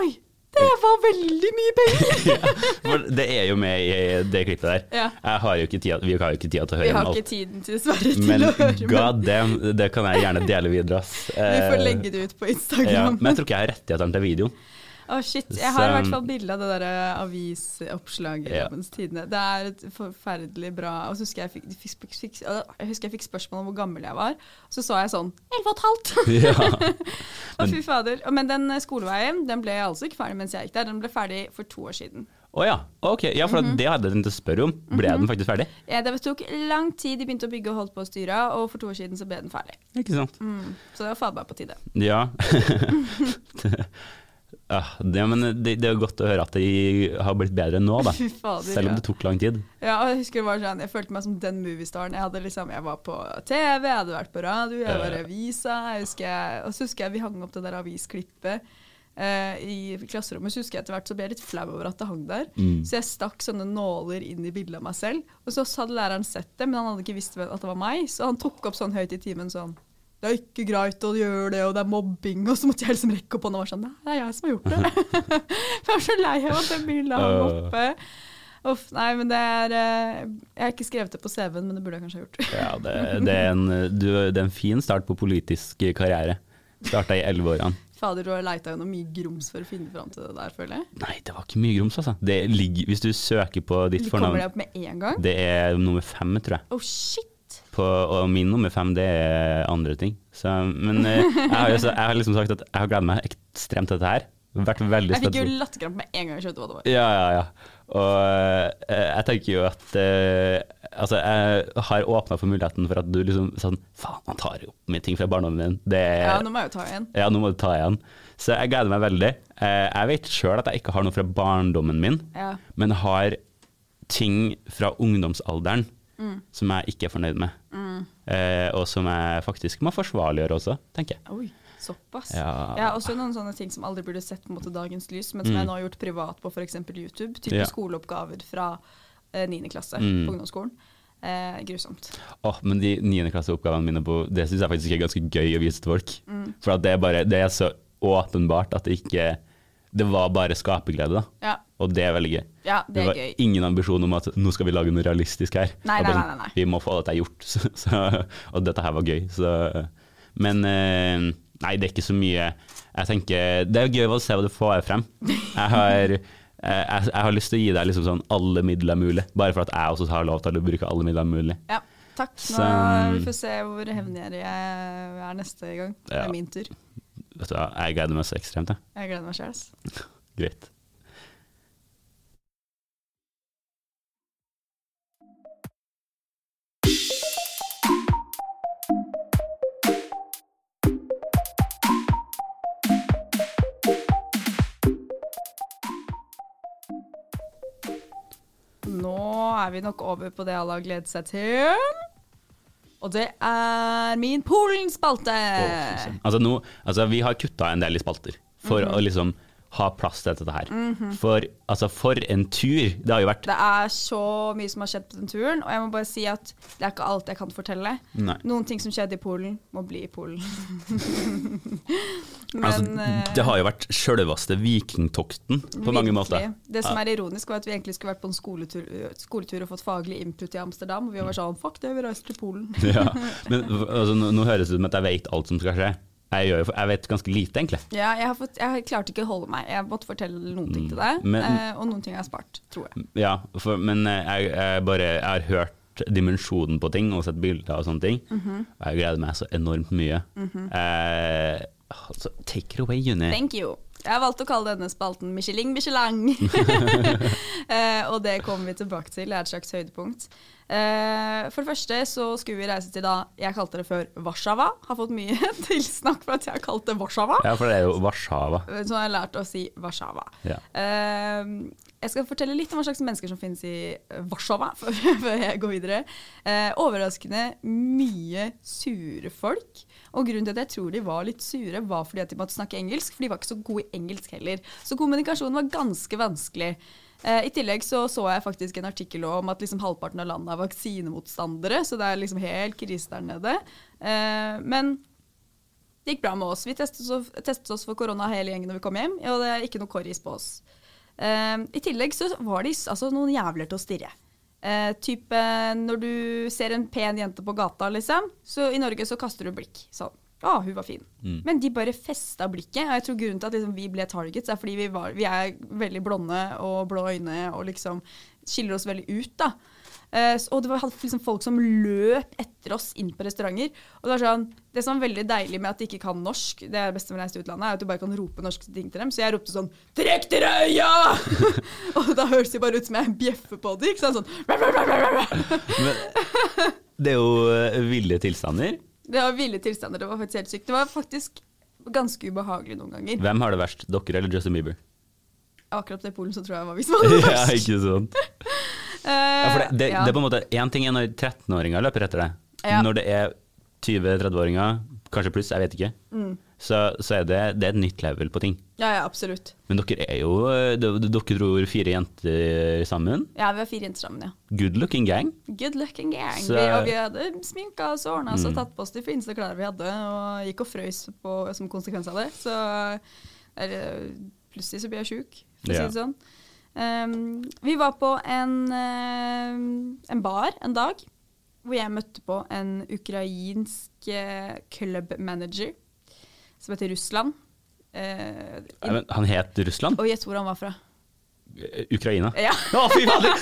S1: oi, det var veldig mye penger!
S2: For det er jo med i det klippet der.
S1: Ja.
S2: Jeg har jo ikke tida, vi har jo ikke tida til å høre.
S1: Vi
S2: har
S1: ikke
S2: alt.
S1: tiden til dessverre til
S2: Men
S1: å høre, Men
S2: god damn, det kan jeg gjerne dele videre, ass.
S1: vi får
S2: Eh,
S1: legge det ut på
S2: ja,
S1: Instagram.
S2: Men jeg tror ikke jeg har rettighetene til videoen.
S1: Å shit, Jeg har i hvert fall bilde av det der eh, avisoppslaget i
S2: Ja.
S1: Tidende. Det er et forferdelig bra Og så husker jeg fikk, fikk, fikk, jeg husker jeg fikk spørsmål om hvor gammel jeg var. Så så jeg sånn 11 og et halvt!
S2: Ja.
S1: Å, fy fader. Men den eh, skoleveien den ble altså ikke ferdig mens jeg gikk der. Den ble ferdig for to år siden.
S2: Å ja, ok. Ja, for
S1: Mhm.
S2: det hadde jeg tenkt å spørre om. Ble den faktisk ferdig?
S1: Ja, det tok lang tid, de begynte å bygge og holdt på å styre, og for to år siden så ble den ferdig.
S2: Ikke sant?
S1: Mm. Så det var faen meg på tide.
S2: Ja. ja det, men det, det er godt å høre at de har blitt bedre nå, da.
S1: Fader.
S2: Selv om det tok lang tid.
S1: Ja, jeg husker det var sånn, jeg følte meg som den moviestaren. Jeg, liksom, jeg var på TV, jeg hadde vært på radio, jeg var i avisa. Og så husker jeg vi hang opp det der avisklippet eh, i klasserommet. Så husker jeg etter hvert så ble jeg litt flau over at det hang der.
S2: Mm.
S1: Så jeg stakk sånne nåler inn i bildet av meg selv. Og så hadde læreren sett det, men han hadde ikke visst at det var meg. Så han tok opp sånn høyt i timen sånn det er ikke greit å gjøre det, og det er mobbing. Og så måtte jeg liksom rekke opp hånda og være sånn Nei, det er jeg som har gjort det. Jeg var så lei av at det bildet hang oppe. Uff, nei, men det er eh, Jeg har ikke skrevet det på CV-en, men det burde jeg kanskje ha gjort.
S2: Ja, det, det, er en, du, det er en fin start på politisk karriere. Starta i elleveårene.
S1: Fader, du har leita gjennom mye grums for å finne fram til det der, føler jeg.
S2: Nei, det var ikke mye grums, altså. Det ligger, hvis du søker på ditt
S1: Kommer
S2: fornavn
S1: det opp med en gang?
S2: Det er nummer fem, tror jeg.
S1: Oh shit!
S2: På, og min nummer fem, det er andre ting. Så, men eh, jeg har, jeg har liksom sagt at jeg har gledet meg ekstremt til dette her. Vært veldig
S1: Jeg fikk jo
S2: spent.
S1: latterkrampe med en gang jeg skjønte hva det var.
S2: Ja, ja, ja. Og eh, jeg tenker jo at eh, Altså, jeg har åpna for muligheten for at du liksom sånn Faen, han tar jo opp mye ting fra barndommen din. Det
S1: Ja, nå må jeg jo ta igjen.
S2: Ja, nå må du ta igjen. Så jeg gleder meg veldig. Eh, Jeg vet sjøl at jeg ikke har noe fra barndommen min,
S1: Ja.
S2: men har ting fra ungdomsalderen
S1: Mm.
S2: som jeg ikke er fornøyd med. Eh, og som jeg faktisk må forsvarliggjøre også, tenker jeg.
S1: Oi, såpass.
S2: Ja.
S1: Jeg har også noen sånne ting som aldri burde sett måte dagens lys, men som jeg nå har gjort privat på f.eks. YouTube. Type
S2: Mm. Ja.
S1: skoleoppgaver fra eh, 9. klasse
S2: Mm.
S1: på ungdomsskolen. Eh, grusomt.
S2: Åh, men de niendeklasseoppgavene mine på Det syns jeg faktisk er ganske gøy å vise til folk.
S1: Mm.
S2: For at det er bare Det er så åpenbart at det ikke Det var bare skaperglede, da.
S1: Ja,
S2: Og det er veldig gøy.
S1: ja det
S2: Det var
S1: gøy.
S2: ingen ambisjon om at nå skal vi lage noe realistisk her.
S1: Nei, nei, nei, nei.
S2: Vi må få dette gjort, så, så, og dette her var gøy. Så, men eh, nei, det er ikke så mye Jeg tenker Det er gøy å se hva du får frem. Jeg har, eh, jeg, jeg har lyst til å gi deg liksom sånn alle midler mulig, bare for at jeg også har lov til å bruke alle midler mulig.
S1: Ja, takk. Nå,
S2: Så-
S1: vi får se hvor hevngjerrig jeg er neste gang. Det
S2: Ja.
S1: er min tur.
S2: Vet du hva, jeg gleder meg så ekstremt. Jeg.
S1: Jeg gleder meg sjøl.
S2: Greit.
S1: Nå er vi nok over på det alle har gledet seg til. Og det er min Polen-spalte.
S2: Å, altså, altså, vi har kutta en del i spalter for
S1: Mhm.
S2: å liksom ha plass til dette her. For, altså, for en tur det har jo vært.
S1: Det er så mye som har skjedd på den turen, og jeg må bare si at det er ikke alt jeg kan fortelle.
S2: Nei.
S1: Noen ting som skjedde i Polen, må bli i Polen. Men
S2: Altså,
S1: eh,
S2: det har jo vært sjølveste vikingtokten på mange måter.
S1: Det som er ironisk, var at vi egentlig skulle vært på en skoletur, skoletur og fått faglig input i Amsterdam, og vi var sånn fuck det, vi reiser til Polen.
S2: Ja, men altså, nå, nå høres det ut som at jeg vet alt som skal skje. Jeg, gjør, jeg vet ganske lite, egentlig.
S1: Ja, jeg, har fått, jeg klarte ikke å holde meg. Jeg måtte fortelle noen ting til deg,
S2: Mm, men-
S1: eh, og noen ting jeg har spart, tror jeg.
S2: Ja, for, men eh, jeg, jeg bare jeg har hørt dimensjonen på ting og sett bilder og sånne ting.
S1: Mhm.
S2: Og jeg gleder meg så enormt mye. eh, altså, take it away, Juni.
S1: Thank you. Jeg har valgt å kalle denne spalten Michelin Michelang. eh, og det kommer vi tilbake til, det er et slags høydepunkt. Eh, for det første så skulle vi reise til da jeg kalte det før Warszawa. Har fått mye tilsnakk for at jeg har kalt det Warszawa.
S2: Ja, for det er jo Warszawa.
S1: Så har jeg lært å si Warszawa.
S2: Ja.
S1: Eh, jeg skal fortelle litt om hva slags mennesker som finnes i Warszawa, før, før jeg går videre. Eh, overraskende mye sure folk. Og grunnen til at jeg tror de var litt sure, var fordi at de måtte snakke engelsk. For de var ikke så gode i engelsk heller. Så kommunikasjonen var ganske vanskelig. Eh, I tillegg så, så jeg faktisk en artikkel om at liksom halvparten av landet er vaksinemotstandere, så det er liksom helt krise der nede. Eh, men det gikk bra med oss. Vi testet oss, testet oss for korona hele gjengen når vi kom hjem, og det er ikke noe korris på oss. Eh, I tillegg så var de altså, noen jævler til å stirre. Eh, type når du ser en pen jente på gata, liksom, så i Norge så kaster du blikk. Sånn. Å, hun var fin. Men de bare festa blikket. Og jeg tror grunnen til at liksom, vi ble targets, er fordi vi, var, vi er veldig blonde og blå øyne og liksom skiller oss veldig ut, da. Eh, og det var liksom folk som løp etter oss inn på restauranter. Og Det var sånn, det som er veldig deilig med at de ikke kan norsk, det er det beste med å reise til utlandet, er at du bare kan rope norske ting til dem. Så jeg ropte sånn 'Trekk dere øya!' og da høres det bare ut som jeg bjeffer på dem. Ikke sant? Sånn, «Rah, rah, rah, rah, rah».
S2: Det er jo eh, ville tilstander.
S1: det var ville tilstander. Det var faktisk helt sykt. Det var faktisk ganske ubehagelig noen ganger.
S2: Hvem har det verst, dere eller Justin Bieber?
S1: Akkurat det i Polen så tror jeg var vi som hadde det
S2: ja, ikke sant?
S1: Eh,
S2: Ja, for det, det,
S1: ja.
S2: det er på en måte Én ting er når 13-åringer løper etter deg.
S1: Ja.
S2: Når det er 20-30-åringer, kanskje pluss, jeg vet ikke,
S1: Mm.
S2: så, så er det, det er et nytt level på ting.
S1: ja, ja, absolutt.
S2: Men dere er jo eh, Dere tror fire jenter sammen.
S1: Ja, vi har fire jenter sammen, ja.
S2: Good looking gang.
S1: Good looking gang.
S2: Så-
S1: Vi, og vi hadde sminka oss og ordna oss og tatt på oss de fineste klærne vi hadde, og gikk og frøys på, som konsekvens av det. Så eller, plutselig så blir jeg sjuk, for å si det sånn. Um, vi var på en, uh, en bar en dag hvor jeg møtte på en ukrainsk uh, clubmanager som heter Russland. Uh,
S2: Nei, men Han het Russland?
S1: og gjett hvor han var fra.
S2: Eh, Ukraina?
S1: Ja.
S2: Å, fy fader!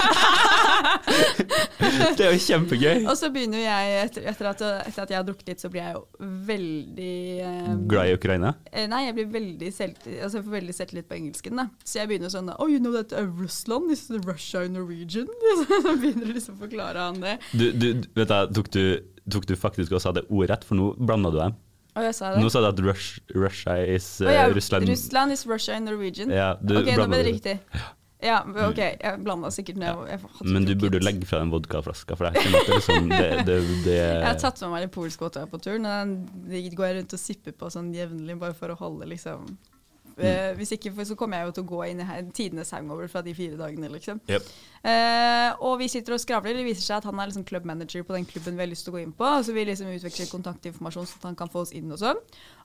S2: det er jo kjempegøy.
S1: Og så begynner jeg, etter, etter, at, etter at jeg har drukket litt, så blir jeg jo veldig eh,
S2: Glad i Ukraina?
S1: eh, Nei, jeg blir veldig selv, altså jeg får veldig selvtillit på engelsken. da. Så jeg begynner sånn Oh, you know that uh, Russland is Russia in Norwegian? Så begynner liksom å forklare han det.
S2: Du, du, vet du, tok du, tok du faktisk og sa det ordrett, for nå blanda du dem.
S1: Jeg sa det.
S2: Nå sa du at Rush, Russia is
S1: uh,
S2: oh,
S1: ja,
S2: Russland.
S1: Russland is Russia in Norwegian.
S2: Ja, du
S1: ok, nå ble det. riktig. Ja, ok, jeg blanda sikkert ned.
S2: Men du burde legge fra den vodkaflaska, for det er ikke er liksom, det, det, det
S1: Jeg har tatt med meg litt polsk vodka på turen, og den går jeg rundt og sipper på sånn jevnlig, bare for å holde liksom eh, Hvis ikke, så kommer jeg jo til å gå inn i tidenes hangover fra de fire dagene, liksom.
S2: Yep.
S1: Uh, og vi sitter og skravler. Det viser seg at han er liksom klubbmanager på den klubben vi har lyst til å gå inn på. Så vi liksom utveksler kontaktinformasjon sånn at han kan få oss inn og sånn.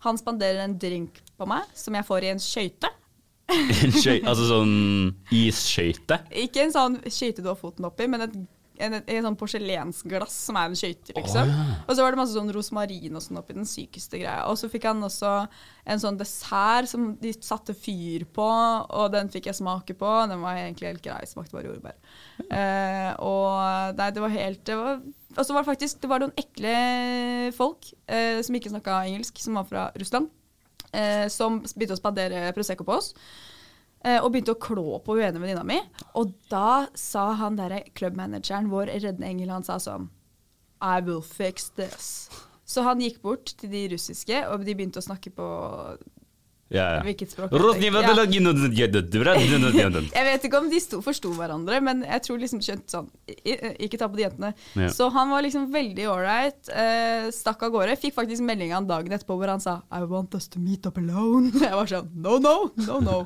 S1: Han spanderer en drink på meg som jeg får i en skøyte.
S2: En skøy- altså sånn isskøyte?
S1: Ikke en sånn skøyte du har foten oppi, men et, en, en, en sånn porselensglass som er en skøyte, liksom. Og så var det masse sånn rosmarin og sånn oppi den sykeste greia. Og så fikk han også en sånn dessert som de satte fyr på, og den fikk jeg smake på. Den var egentlig helt grei, smakte bare jordbær. Eh, og nei, det var helt det var, Og så var det faktisk det var noen ekle folk eh, som ikke snakka engelsk, som var fra Russland, eh, som begynte å spandere Prosecco på oss. Eh, og begynte å klå på ene venninna mi. Og da sa han derre klubbmanageren, vår reddende engel, han sa sånn I will fix this. Så han gikk bort til de russiske, og de begynte å snakke på
S2: Ja, ja.
S1: hvilket språk? Jeg vet ikke om de sto, forsto hverandre, men jeg tror liksom skjønte sånn Ikke ta på de jentene.
S2: Ja.
S1: Så han var liksom veldig ålreit. Uh, stakk av gårde. Fikk faktisk melding av dagen etterpå hvor han sa I want us to meet up alone. Jeg var sånn no, no, no, no.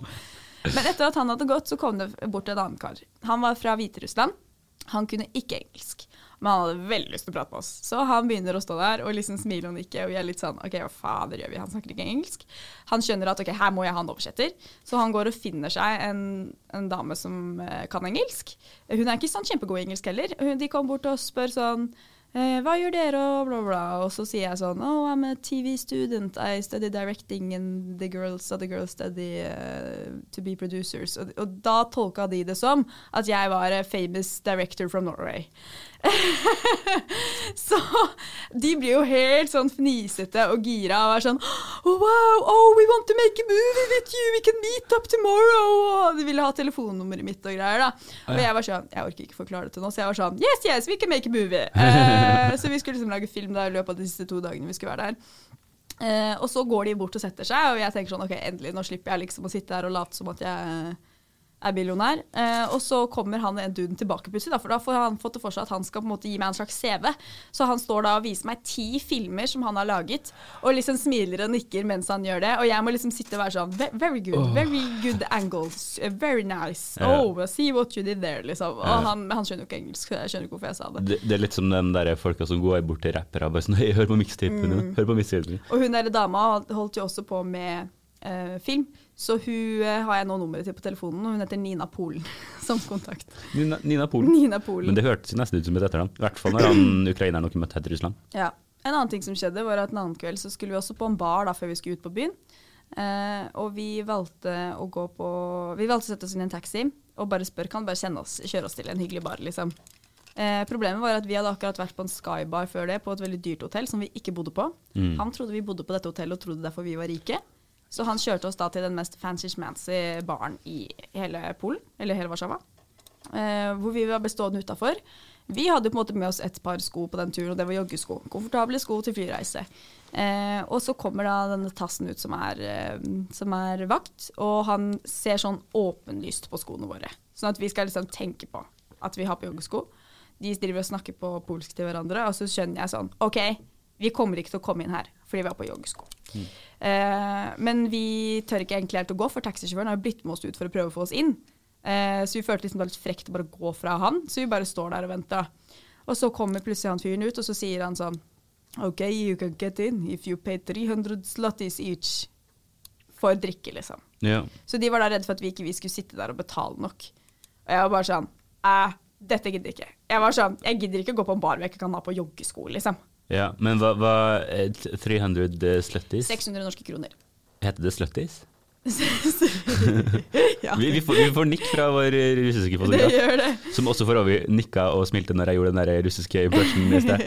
S1: Men etter at han hadde gått, så kom det bort en annen kar. Han var fra Hviterussland. Han kunne ikke engelsk, men han hadde veldig lyst til å prate med oss. Så han begynner å stå der og liksom smile og nikke, og vi er litt sånn OK, hva fader gjør vi? Han snakker ikke engelsk. Han skjønner at OK, her må jeg ha en oversetter, så han går og finner seg en, en dame som eh, kan engelsk. Hun er ikke sånn kjempegod i engelsk heller. De kom bort og spør sånn eh, hva gjør dere, og bla, bla. Og så sier jeg sånn Oh, I'm a TV student. I study directing, and the girls, other girls study uh, to be producers. Og, og da tolka de det som at jeg var a famous director from Norway. så de blir jo helt sånn fnisete og gira og er sånn oh, Wow, oh, we want to make a movie with you, we can meet up tomorrow. Og de ville ha telefonnummeret mitt og greier. da. Og jeg var sånn, jeg orker ikke forklare det til noen, så jeg var sånn Yes, yes, we can make a movie. Eh, så vi skulle liksom lage film da i løpet av de siste to dagene vi skulle være der. Eh, og så går de bort og setter seg, og jeg tenker sånn OK, endelig, nå slipper jeg liksom å sitte her og late som at jeg er millionær. Eh, og så kommer han en duden tilbake plutselig, for da får han fått det for seg at han skal på en måte gi meg en slags CV. Så han står da og viser meg ti filmer som han har laget, og liksom smiler og nikker mens han gjør det. Og jeg må liksom sitte og være sånn Very good, very good angles, eh, very nice. Oh, see what you did there, liksom. Og han, han skjønner jo ikke engelsk, jeg skjønner ikke hvorfor jeg sa det.
S2: Det, det er litt som den der folka som går bort til rappere og bare sånn hør på mikstipen,
S1: Mm.
S2: Hør på mikstipen.
S1: Og hun der dama holdt jo også på med eh, film, så hun eh, har jeg nå nummeret til på telefonen, og hun heter Nina Polen som kontakt.
S2: Nina, Nina Polen.
S1: Nina Polen.
S2: Men det hørtes nesten ut som et etternavn. I hvert fall når han ukraineren dere møtte her i Russland.
S1: Ja. En annen ting som skjedde, var at en annen kveld så skulle vi også på en bar da, før vi skulle ut på byen. Eh, og vi valgte å gå på Vi valgte å sette oss inn i en taxi og bare spørre kan bare kjenne oss, kjøre oss til en hyggelig bar. liksom. Eh, problemet var at vi hadde akkurat vært på en skybar før det, på et veldig dyrt hotell som vi ikke bodde på.
S2: Mm.
S1: Han trodde vi bodde på dette hotellet og trodde derfor vi var rike. Så han kjørte oss da til den mest fancy-schmancy baren i hele Polen, eller hele Warszawa. Eh, hvor vi var bestående utafor. Vi hadde på en måte med oss et par sko på den turen, og det var joggesko. Komfortable sko til flyreise. Eh, og så kommer da denne tassen ut som er, eh, som er vakt, og han ser sånn åpenlyst på skoene våre. Sånn at vi skal liksom tenke på at vi har på joggesko. De driver og snakker på polsk til hverandre, og så skjønner jeg sånn OK, vi kommer ikke til å komme inn her fordi vi har på joggesko. Eh, men vi tør ikke egentlig helt å gå, for taxisjåføren har jo blitt med oss ut for å prøve å få oss inn. Eh, så vi følte liksom det var litt frekt å bare gå fra han, så vi bare står der og venter. Og så kommer plutselig han fyren ut, og så sier han sånn OK, you can get in if you pay 300 slutties each for drikke, liksom.
S2: Ja.
S1: Så de var da redd for at vi ikke vi skulle sitte der og betale nok. Og jeg var bare sånn Æ, dette gidder jeg ikke. Jeg var sånn, jeg gidder ikke gå på en bar hvor jeg ikke kan ha på joggesko, liksom.
S2: Ja. Men hva, hva eh, 300 slutties?
S1: 600 norske kroner.
S2: Heter det slutties?
S1: ja,
S2: Vi, vi, får, vi får nikk fra vår eh, russiske fotograf. Som også for øvrig nikka og smilte når jeg gjorde den der russiske impressionen i sted.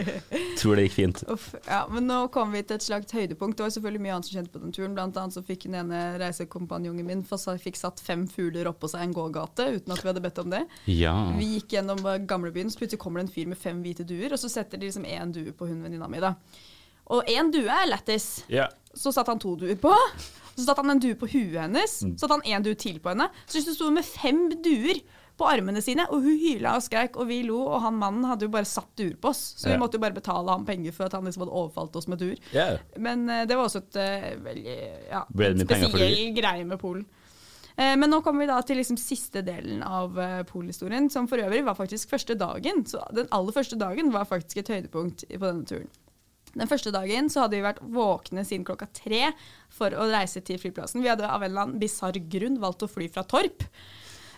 S2: Tror det gikk fint.
S1: Uff, ja, men nå kom vi til et slags høydepunkt. Det var selvfølgelig mye annet som skjedde på den turen. Blant annet så fikk den ene reisekompanjongen min fikk satt fem fugler oppå seg en gågate uten at vi hadde bedt om det.
S2: Ja.
S1: Vi gikk gjennom eh, gamlebyen, så plutselig kommer det en fyr med fem hvite duer, og så setter de liksom én due på hun venninna mi. da. Og én due er lættis.
S2: Yeah.
S1: Så satte han to duer på. Så satte han en due på huet hennes. Så satte han en due til på henne. Så hun sto med fem duer på armene sine, og hun hyla og skreik, og vi lo, og han mannen hadde jo bare satt duer på oss. Så vi
S2: Ja.
S1: måtte jo bare betale ham penger for at han liksom hadde overfalt oss med duer.
S2: Yeah.
S1: Men uh, det var også et uh, veldig ja, spesiell greie med Polen. Eh, men nå kommer vi da til liksom siste delen av Polhistorien, som for øvrig var faktisk første dagen. Så den aller første dagen var faktisk et høydepunkt på denne turen. Den første dagen så hadde vi vært våkne siden klokka tre for å reise til flyplassen. Vi hadde av en eller annen bisarr grunn valgt å fly fra Torp.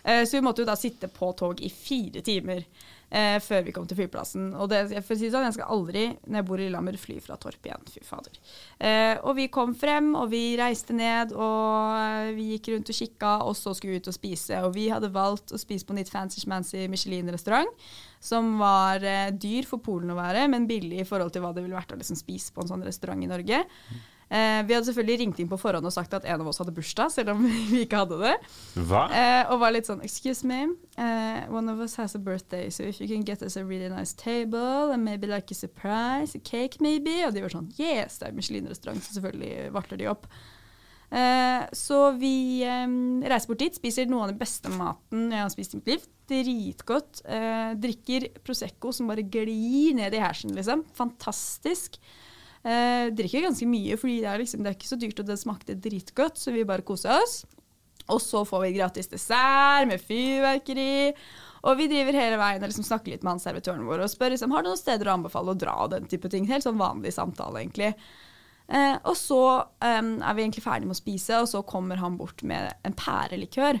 S1: Eh, Så vi måtte jo da sitte på tog i fire timer eh, før vi kom til flyplassen. Og det, jeg, si sånn, jeg skal aldri, når jeg bor i Lillehammer, fly fra Torp igjen. Fy fader. Eh, og vi kom frem, og vi reiste ned, og vi gikk rundt og kikka, og så skulle vi ut og spise. Og vi hadde valgt å spise på Nytt Fancy Schmancy Michelin-restaurant, som var eh, dyr for Polen å være, men billig i forhold til hva det ville vært å liksom spise på en sånn restaurant i Norge. Eh, vi hadde selvfølgelig ringt inn på forhånd og sagt at en av oss hadde bursdag, selv om vi ikke hadde det.
S2: Hva?
S1: Eh, og var litt sånn Excuse me, uh, one of us has a birthday, so if you can get us a really nice table and maybe like a surprise, a cake maybe. Og de var sånn Yes, det er Michelin-restaurant, så selvfølgelig varter de opp. Eh, så vi eh, reiser bort dit, spiser noe av den beste maten jeg har spist i mitt liv. Dritgodt. Eh, drikker Prosecco som bare glir ned i hersen, liksom. Fantastisk. Eh, drikker ganske mye, fordi det er, liksom, det er ikke så dyrt, og det smakte dritgodt, så vi bare koser oss. Og så får vi gratis dessert med fyrverkeri. Og vi driver hele veien og liksom snakker litt med han servitøren vår og spør liksom, har du noen steder å anbefale å dra og den type ting. Helt sånn vanlig samtale, egentlig. Eh, og så um, er vi egentlig ferdig med å spise, og så kommer han bort med en pærelikør.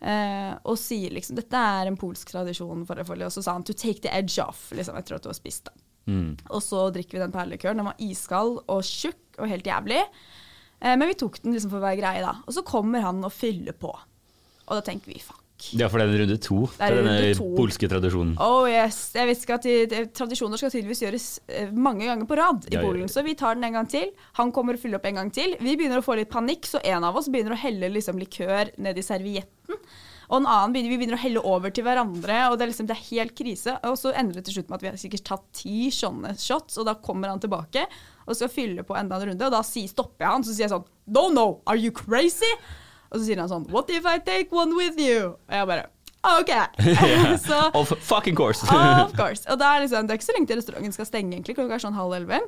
S1: Eh, og sier liksom dette er en polsk tradisjon for det, og så sa han to take the edge off, liksom, etter at du har spist. da. Og så drikker vi den perlekøren. Den var iskald og tjukk og helt jævlig. Eh, men vi tok den liksom for å være greie, da. Og så kommer han og fyller på. Og da tenker vi fuck.
S2: Ja, for det er runde to.
S1: Det er
S2: denne
S1: to.
S2: polske tradisjonen.
S1: Oh yes, jeg vet ikke at de, Tradisjoner skal tydeligvis gjøres eh, mange ganger på rad i
S2: ja.
S1: Polen. Så vi tar den en gang til. Han kommer og fyller opp en gang til. Vi begynner å få litt panikk, så en av oss begynner å helle liksom likør ned i servietten. Og en annen begynner, vi begynner å helle over til hverandre, og det er, liksom, det er helt krise. Og så ender det til slutt med at vi har sikkert tatt ti sånne shots, og da kommer han tilbake og skal fylle på enda en runde, og da stopper jeg han, så sier jeg sånn No, no, are you crazy? Og så sier han sånn What if I take one with you? Og jeg bare OK. så
S2: Of fucking course!
S1: Of course. Og det er, liksom, det er ikke så lenge til restauranten skal stenge, egentlig. Klokka er sånn halv elleve.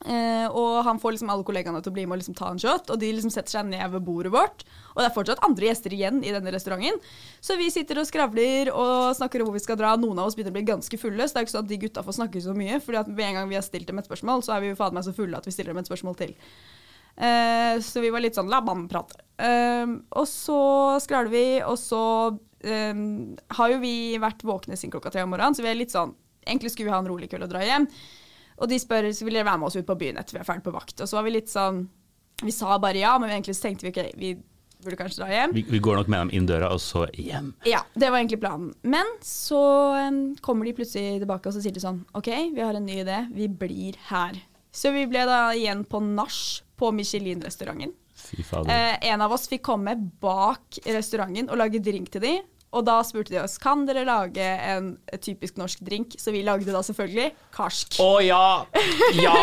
S1: Eh, og han får liksom alle kollegaene til å bli med og liksom ta en shot, og de liksom setter seg ned ved bordet vårt. Og det er fortsatt andre gjester igjen i denne restauranten. Så vi sitter og skravler og snakker om hvor vi skal dra. Noen av oss begynner å bli ganske fulle, så det er ikke sånn at de gutta får snakke så mye. fordi at med en gang vi har stilt dem et spørsmål, så er vi jo faen meg så fulle at vi stiller dem et spørsmål til. Eh, så vi var litt sånn la mannen prate. Eh, og så skravler vi, og så um, har jo vi vært våkne siden klokka tre om morgenen, så vi er litt sånn Egentlig skulle vi ha en rolig kveld og dra hjem. Og de spør så vil dere være med oss ut på byen etter vi er ferdig på vakt. Og så var vi litt sånn Vi sa bare ja, men egentlig så tenkte vi ikke vi burde kanskje dra hjem.
S2: Vi, vi går nok med dem inn døra, og så hjem.
S1: Ja, det var egentlig planen. Men så um, kommer de plutselig tilbake og så sier de sånn OK, vi har en ny idé. Vi blir her. Så vi ble da igjen på nach på Michelin-restauranten. Eh, en av oss fikk komme bak restauranten og lage drink til de. Og da spurte de oss kan dere lage en typisk norsk drink. Så vi lagde da selvfølgelig karsk.
S2: Å ja! Ja!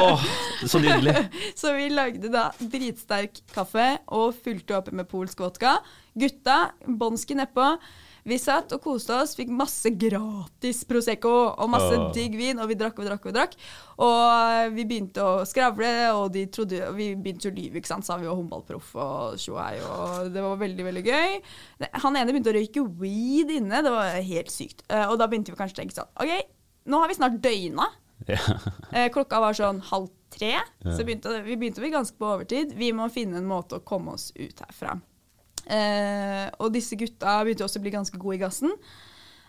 S2: Oh, så nydelig.
S1: Så vi lagde da dritsterk kaffe og fulgte opp med polsk vodka. Gutta, bånski nedpå. Vi satt og koste oss, fikk masse gratis Prosecco og masse
S2: oh.
S1: digg vin, og vi drakk og drakk og drakk. Og vi begynte å skravle, og de trodde, og vi begynte å lyve, ikke sant, sa vi var håndballproff og tjoei, og det var veldig, veldig gøy. Han ene begynte å røyke weed inne, det var helt sykt. Eh, Og da begynte vi kanskje å tenke sånn, ok, nå har vi snart døgna. Eh, klokka var sånn halv tre, så begynte vi begynte å bli ganske på overtid. Vi må finne en måte å komme oss ut herfra. Eh, og disse gutta begynte også å bli ganske gode i gassen.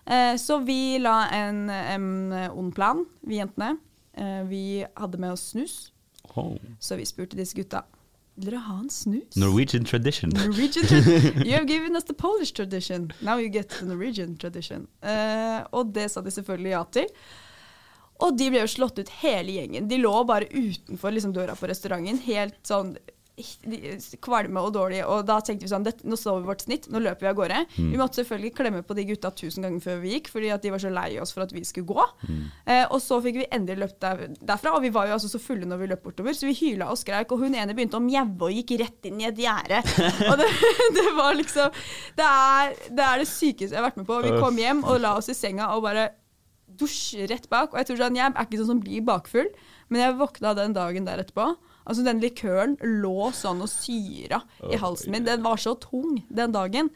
S1: Eh, så vi la en, en ond plan, vi jentene. Eh, vi hadde med oss snus,
S2: Oh.
S1: så vi spurte disse gutta vil dere ha en snus.
S2: Norwegian tradition.
S1: Norwegian tradition. You have given us the Polish tradition. Now you get the Norwegian tradition. Eh, og det sa de selvfølgelig ja til. Og de ble jo slått ut hele gjengen. De lå bare utenfor liksom, døra på restauranten, helt sånn kvalme og dårlig, Og da tenkte vi sånn Nå står vi vårt snitt, nå løper vi av gårde. Vi måtte selvfølgelig klemme på de gutta tusen ganger før vi gikk, fordi at de var så lei oss for at vi skulle gå. Eh, og så fikk vi endelig løpt der, derfra, og vi var jo altså så fulle når vi løp bortover, så vi hyla og skreik, og hun ene begynte å mjaue og gikk rett inn i et gjerde. og det, det var liksom det er, det er det sykeste jeg har vært med på. Vi kom hjem og la oss i senga og bare dusj rett bak. Og jeg tror sånn, jeg er ikke sånn som blir bakfull, men jeg våkna den dagen der etterpå. Altså Den likøren lå sånn og syra i halsen min. Den var så tung den dagen.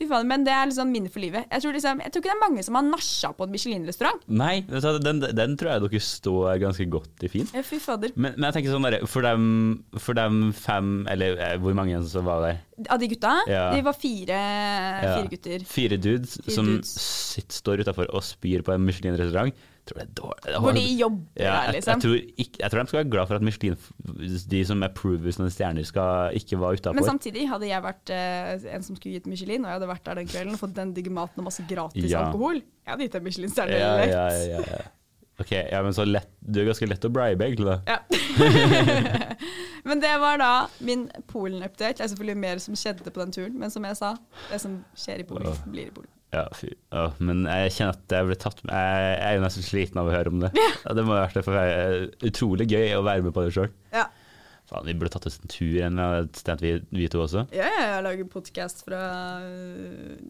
S1: Fy faen, Men det er liksom minne for livet. Jeg tror, liksom, jeg tror ikke det er mange som har nasja på en Michelin-restaurant.
S2: Nei, den, den tror jeg dere står ganske godt i fint.
S1: Ja, Fy fader.
S2: Men, men jeg tenker sånn der, for dem, for dem fem, eller eh, hvor mange som var der?
S1: Av de gutta?
S2: Ja.
S1: De var fire,
S2: Ja.
S1: fire gutter.
S2: Fire dudes
S1: Fire
S2: som
S1: dudes.
S2: sitter, står utafor og spyr på en Michelin-restaurant. Tror det er dårlig.
S1: Hvor de jobber
S2: ja,
S1: der, liksom.
S2: jeg, tror ikke, jeg tror de skal være glad for at Michelin, de som approver sånne stjerner, skal ikke være
S1: Men samtidig hadde jeg vært eh, en som skulle gitt Michelin, og jeg hadde vært der den kvelden og fått den digge maten og masse gratis
S2: Ja.
S1: alkohol. Jeg hadde gitt en Michelin-stjerne
S2: Ja, ja, ja, ja. Ok, ja, men så lett, Du er ganske lett å bribe, egentlig. da.
S1: Ja. men det var da min Polen-update. Det er selvfølgelig mer som skjedde på den turen, men som jeg sa, det som skjer i Polen,
S2: oh.
S1: blir i Polen.
S2: Ja, fy. Oh, men jeg kjenner at jeg ble tatt med. Jeg, er jo nesten sliten av å høre om det. Ja, det må ha vært det for utrolig gøy å være med på det sjøl.
S1: Ja.
S2: Faen, vi burde tatt oss en tur en eller annen sted, vi, vi to også.
S1: Ja, ja, jeg lager podkast fra øh,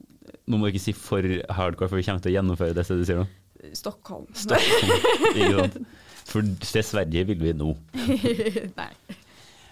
S2: Nå må du ikke si for hardcore, for vi kommer til å gjennomføre det stedet du sier nå.
S1: Stockholm.
S2: Ikke sant? For til Sverige vil vi nå.
S1: Nei.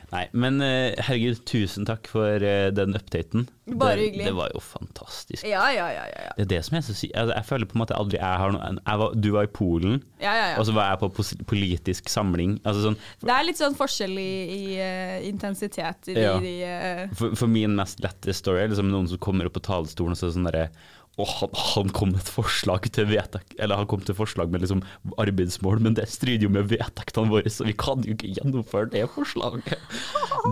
S2: Nei, men eh, herregud, tusen takk for eh, den updaten.
S1: Bare hyggelig.
S2: Det var jo fantastisk.
S1: Ja, ja, ja. ja, ja.
S2: Det er det som jeg så si Altså, jeg føler på en måte aldri jeg har noe jeg var, Du var i Polen,
S1: ja, ja, ja.
S2: og så var jeg på politisk samling. Altså sånn,
S1: Det er litt sånn forskjell i, i uh, intensitet i de, de uh...
S2: for, for min mest lette story er liksom noen som kommer opp på talerstolen og så sånn derre Og han, han kom med et forslag til vedtak, eller han kom til forslag med liksom arbeidsmål, men det strider jo med vedtektene våre, så vi kan jo ikke gjennomføre det forslaget.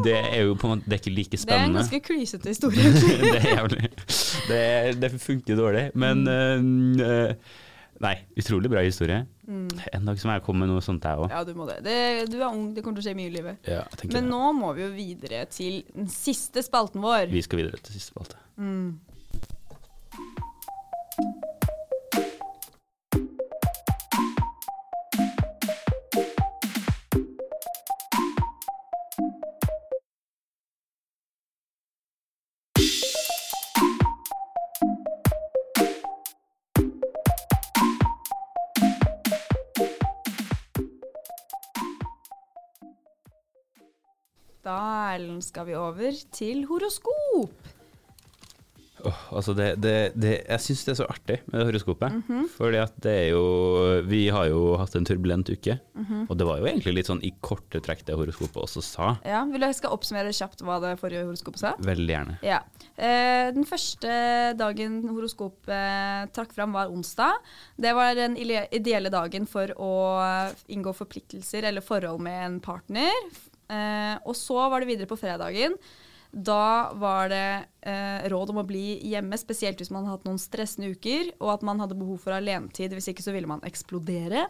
S2: Det er jo på en måte, det er ikke like spennende.
S1: Det er en ganske klysete historie.
S2: det er jævlig. Det, det funker dårlig, men
S1: Mm.
S2: uh, Nei, utrolig bra historie. En dag som jeg komme med noe sånt, jeg òg.
S1: Ja, du må det. det. Du er ung, det kommer til å skje mye i livet.
S2: Ja, jeg
S1: Men
S2: det.
S1: nå må vi jo videre til den siste spalten vår.
S2: Vi skal videre til siste spalte.
S1: Da Ellen, skal vi over til horoskop.
S2: Åh, altså det, det, det, jeg syns det er så artig med det horoskopet.
S1: Mhm.
S2: Fordi at det er jo Vi har jo hatt en turbulent uke.
S1: Mhm.
S2: Og det var jo egentlig litt sånn i korte trekk det horoskopet også sa.
S1: Ja, Vil du skal oppsummere kjapt hva det forrige horoskopet sa?
S2: Veldig gjerne.
S1: Ja. Eh, den første dagen horoskopet trakk fram, var onsdag. Det var den ideelle dagen for å inngå forpliktelser eller forhold med en partner. Eh, og så var det videre på fredagen. Da var det eh, råd om å bli hjemme, spesielt hvis man hadde hatt noen stressende uker, og at man hadde behov for alenetid, hvis ikke så ville man eksplodere.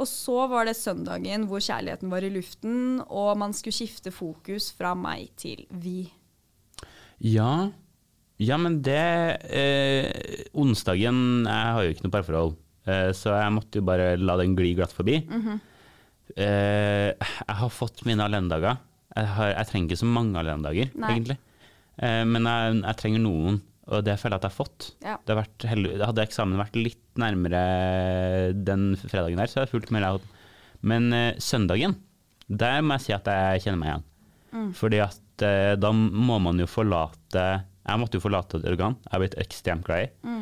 S1: Og så var det søndagen hvor kjærligheten var i luften, og man skulle skifte fokus fra meg til vi.
S2: Ja, ja men det eh, Onsdagen Jeg har jo ikke noe parforhold, eh, så jeg måtte jo bare la den gli glatt forbi. eh, jeg har fått mine alendager. Jeg, har, jeg trenger ikke så mange alendager,
S1: Nei.
S2: egentlig. Eh, men jeg, jeg trenger noen, og det føler jeg at jeg har fått.
S1: Ja.
S2: Det har vært heldig, hadde eksamen vært litt nærmere den fredagen der, så hadde jeg fulgt med deg. Men eh, søndagen, der må jeg si at jeg kjenner meg igjen. Fordi at eh, da må man jo forlate Jeg måtte jo forlate et organ jeg har blitt ekstremt glad i.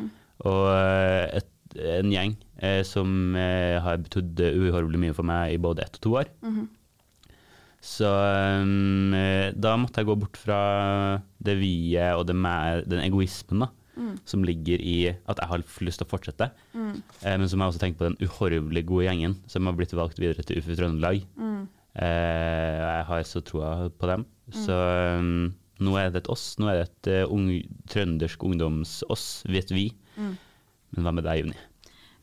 S2: Og eh, et, en gjeng eh, som eh, har betydd uhorvelig mye for meg i både ett og to år. Så um, da måtte jeg gå bort fra det vi-et og det med, den egoismen da, som ligger i at jeg har lyst til å fortsette. Eh, men så må jeg også tenke på den uhorvelig gode gjengen som har blitt valgt videre til UFU Trøndelag. Eh, jeg har så troa på dem. Så um, nå er det et oss. Nå er det et uh, ung, trøndersk ungdoms-oss, vet vi. Men hva med deg, Juni?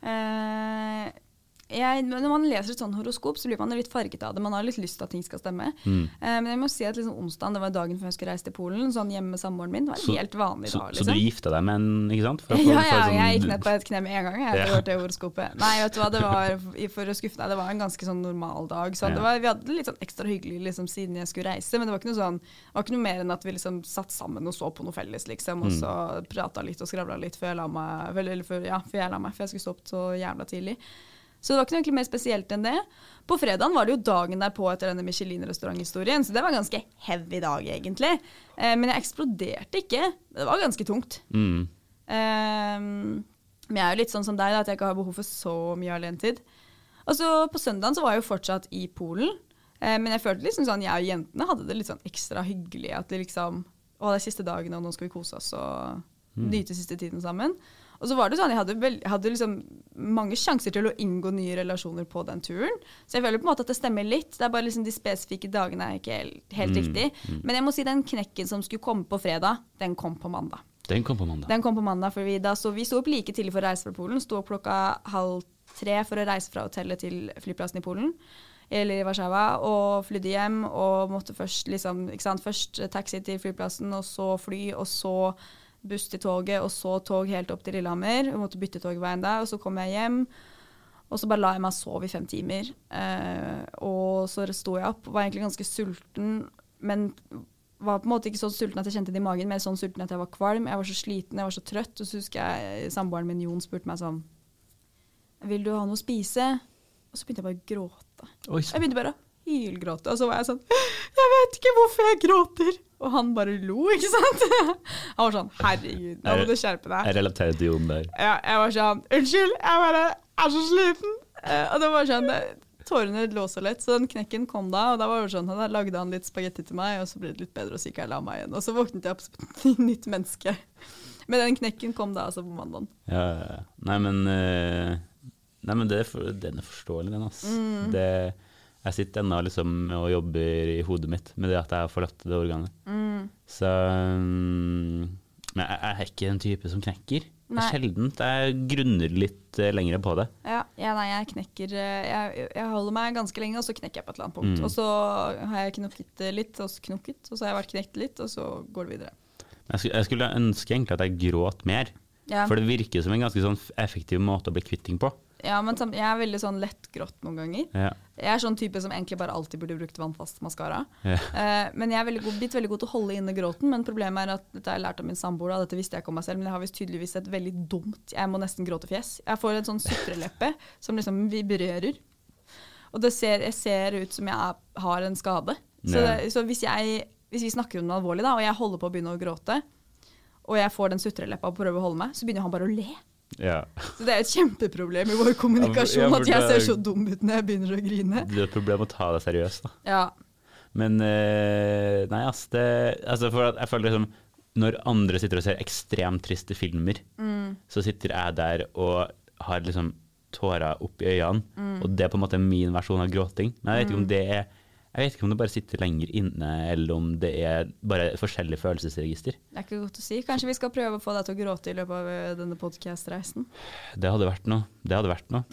S1: Eh, jeg, når man leser et sånt horoskop, så blir man litt farget av det. Man har litt lyst til at ting skal stemme.
S2: Mm.
S1: Eh, men jeg må si at liksom onsdagen det var dagen før jeg skulle reise til Polen, sånn hjemme med samboeren min. Det var en
S2: Så-
S1: helt vanlig
S2: Så,
S1: Liksom.
S2: så du
S1: liksom.
S2: gifta deg med en, ikke sant? For få-
S1: Ja, ja,
S2: sånn-
S1: jeg gikk ned på et kne med en gang. Jeg,
S2: Ja.
S1: det horoskopet. Nei, vet du hva, det var for å skuffe deg, det var en ganske sånn normal dag. Sånn,
S2: Ja.
S1: det var, vi hadde det litt sånn ekstra hyggelig liksom, siden jeg skulle reise, men det var ikke noe sånn det var ikke noe mer enn at vi liksom satt sammen og så på noe felles, liksom, og
S2: Mm.
S1: så prata litt og skravla litt før jeg la meg, før, ja, før jeg la meg, for jeg skulle stå opp så jævla tidlig. Så det var ikke noe mer spesielt enn det. På fredagen var det jo dagen derpå etter denne Michelin-restauranthistorien, så det var en ganske heavy dag, egentlig. Eh, men jeg eksploderte ikke. Men det var ganske tungt.
S2: Mm.
S1: Eh, men jeg er jo litt sånn som deg, da, at jeg ikke har behov for så mye alenetid. Og så på søndagen så var jeg jo fortsatt i Polen. Eh, men jeg følte liksom sånn, jeg og jentene hadde det litt sånn ekstra hyggelig. At det liksom Å, det er siste dagen, og nå skal vi kose oss og nyte siste tiden sammen. Og så var det sånn, jeg hadde, vel, jeg hadde liksom mange sjanser til å inngå nye relasjoner på den turen. Så jeg føler på en måte at det stemmer litt. Det er bare liksom de spesifikke dagene er ikke helt, helt riktig. Men jeg må si den knekken som skulle komme på fredag, den kom på mandag.
S2: Den kom på mandag.
S1: Den kom på mandag, for vi, da, så vi sto opp like tidlig for å reise fra Polen. Sto opp klokka halv tre for å reise fra hotellet til flyplassen i Polen. Eller i Warszawa, og flydde hjem og måtte først liksom, sant, først taxi til flyplassen, og så fly, og så buss til toget, og så tog helt opp til Lillehammer. Og måtte bytte togveien der, og så kom jeg hjem. Og så bare la jeg meg sove i fem timer. Eh, og så sto jeg opp, var egentlig ganske sulten, men var på en måte ikke så sulten at jeg kjente det i magen, mer sånn sulten at jeg var kvalm. Jeg var så sliten, jeg var så trøtt. Og så husker jeg samboeren min Jon spurte meg sånn Vil du ha noe å spise? Og så begynte jeg bare å gråte.
S2: Oi,
S1: Jeg begynte bare å hylgråte, og så var jeg sånn Jeg vet ikke hvorfor jeg gråter! Og han bare lo, ikke sant? Han var sånn Herregud, nå må du skjerpe deg.
S2: jeg relaterer til Jon der.
S1: Ja, jeg var sånn Unnskyld, jeg bare er så sliten. Eh, og det var sånn Tårene lå så lett, så den knekken kom da. Og da var det sånn, da lagde han litt spagetti til meg, og så ble det litt bedre, og så gikk jeg og la meg igjen. Og så våknet jeg opp som et nytt menneske. Men den knekken kom da altså på mandagen.
S2: Ja, ja, nei, men, eh, nei, men det den er forståelig, den. altså.
S1: Mm.
S2: Det, jeg sitter ennå liksom og jobber i hodet mitt med det at jeg har forlatt det organet.
S1: Mm.
S2: Så mm, Men jeg, er ikke en type som knekker. Det er sjeldent. Jeg grunner litt eh, lenger på det.
S1: Ja, ja, nei, jeg knekker eh, jeg, jeg holder meg ganske lenge, og så knekker jeg på et eller annet punkt.
S2: Mm.
S1: Og så har jeg knokket eh, litt, og så knokket, og så har jeg vært knekt litt, og så går det videre.
S2: Jeg skulle, jeg skulle ønske egentlig at jeg gråt mer.
S1: Ja,
S2: For det virker som en ganske sånn effektiv måte å bli kvitt ting på.
S1: Ja men jeg er veldig sånn lettgrått noen ganger.
S2: Ja.
S1: Jeg er sånn type som egentlig bare alltid burde brukt vannfast maskara.
S2: Ja.
S1: Uh, men jeg er veldig god, blitt veldig god til å holde inne gråten, men problemet er at dette har jeg lært av min samboer, da, dette visste jeg ikke om meg selv, men jeg har visst tydeligvis et veldig dumt, jeg må nesten gråte fjes. Jeg får en sånn sutreleppe som liksom vibrerer. Og det ser, jeg ser ut som jeg er, har en skade. Så, det, så hvis, jeg, hvis vi snakker om noe alvorlig, da, og jeg holder på å begynne å gråte, og jeg får den sutreleppa og prøver å holde meg, så begynner han bare å le.
S2: Ja.
S1: Så det er et kjempeproblem i vår kommunikasjon
S2: Ja, for
S1: at jeg
S2: er-
S1: ser så dum ut når jeg begynner å grine.
S2: Det er et problem å ta det seriøst, da.
S1: Ja,
S2: Men eh, nei, ass, det, altså jeg føler liksom Når andre sitter og ser ekstremt triste filmer,
S1: Mm.
S2: så sitter jeg der og har liksom tårer opp i øynene,
S1: Mm.
S2: og det er på en måte min versjon av gråting. Men jeg vet ikke om det er jeg vet ikke om det bare sitter lenger inne, eller om det er bare forskjellige følelsesregister.
S1: Det er ikke godt å si. Kanskje vi skal prøve å få deg til å gråte i løpet av eh, denne podkast-reisen?
S2: Det hadde vært noe. Det hadde vært noe.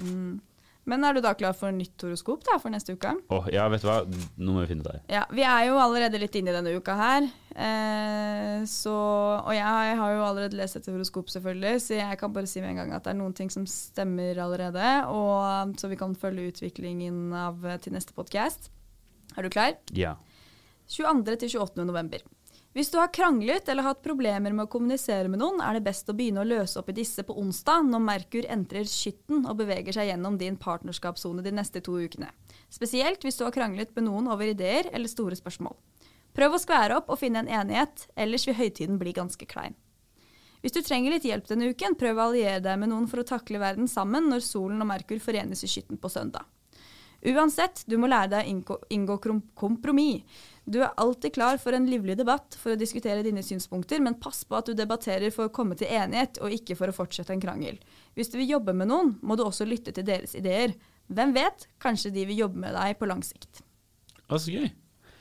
S1: Men er du da klar for nytt horoskop da, for neste uke?
S2: Åh, ja, vet du hva, nå må vi finne ut av det.
S1: Ja, Vi er jo allerede litt inne i denne uka her. Eh, så, og jeg har jo allerede lest et horoskop, selvfølgelig, så jeg kan bare si med en gang at det er noen ting som stemmer allerede. Og, så vi kan følge utviklingen av, til neste podcast. Er du klar?
S2: Ja.
S1: 22. til 28. november. Hvis du har kranglet eller hatt problemer med å kommunisere med noen, er det best å begynne å løse opp i disse på onsdag, når Merkur entrer skytten og beveger seg gjennom din partnerskapssone de neste to ukene. Spesielt hvis du har kranglet med noen over ideer eller store spørsmål. Prøv å skvære opp og finne en enighet, ellers vil høytiden bli ganske klein. Hvis du trenger litt hjelp denne uken, prøv å alliere deg med noen for å takle verden sammen når solen og Merkur forenes i skytten på søndag. Uansett, du må lære deg å inngå, inngå kompromiss. Du er alltid klar for en livlig debatt for å diskutere dine synspunkter, men pass på at du debatterer for å komme til enighet, og ikke for å fortsette en krangel. Hvis du vil jobbe med noen, må du også lytte til deres ideer. Hvem vet, kanskje de vil jobbe med deg på lang sikt.
S2: Å, så gøy.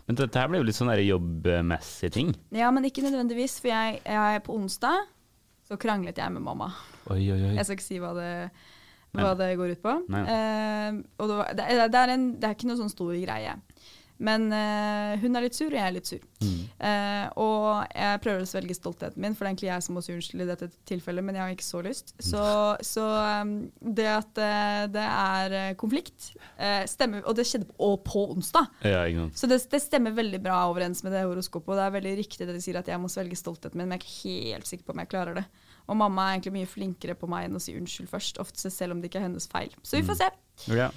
S2: Men dette her ble jo litt sånn jobbmessig ting.
S1: Ja, men ikke nødvendigvis, for jeg, jeg på onsdag så kranglet jeg med mamma.
S2: Oi, oi, oi.
S1: Jeg skal ikke si hva det, hva det går ut på. Eh, og det, det, er- en, det er ikke noe sånn stor greie. Men eh, hun er litt sur, og jeg er litt sur.
S2: Mm.
S1: Eh, og jeg prøver å svelge stoltheten min, for det er egentlig jeg som må si unnskyld i dette tilfellet, men jeg har ikke så lyst. Så, så um, det at eh, det er eh, konflikt, stemmer Og det skjedde på, på onsdag.
S2: Ja.
S1: Så det, det stemmer veldig bra overens med det horoskopet. Og det er veldig riktig det de sier at jeg må svelge stoltheten min, men jeg er ikke helt sikker på om jeg klarer det. Og mamma er egentlig mye flinkere på meg enn å si unnskyld først, ofte selv om det ikke er hennes feil. Så vi får se.
S2: Ja.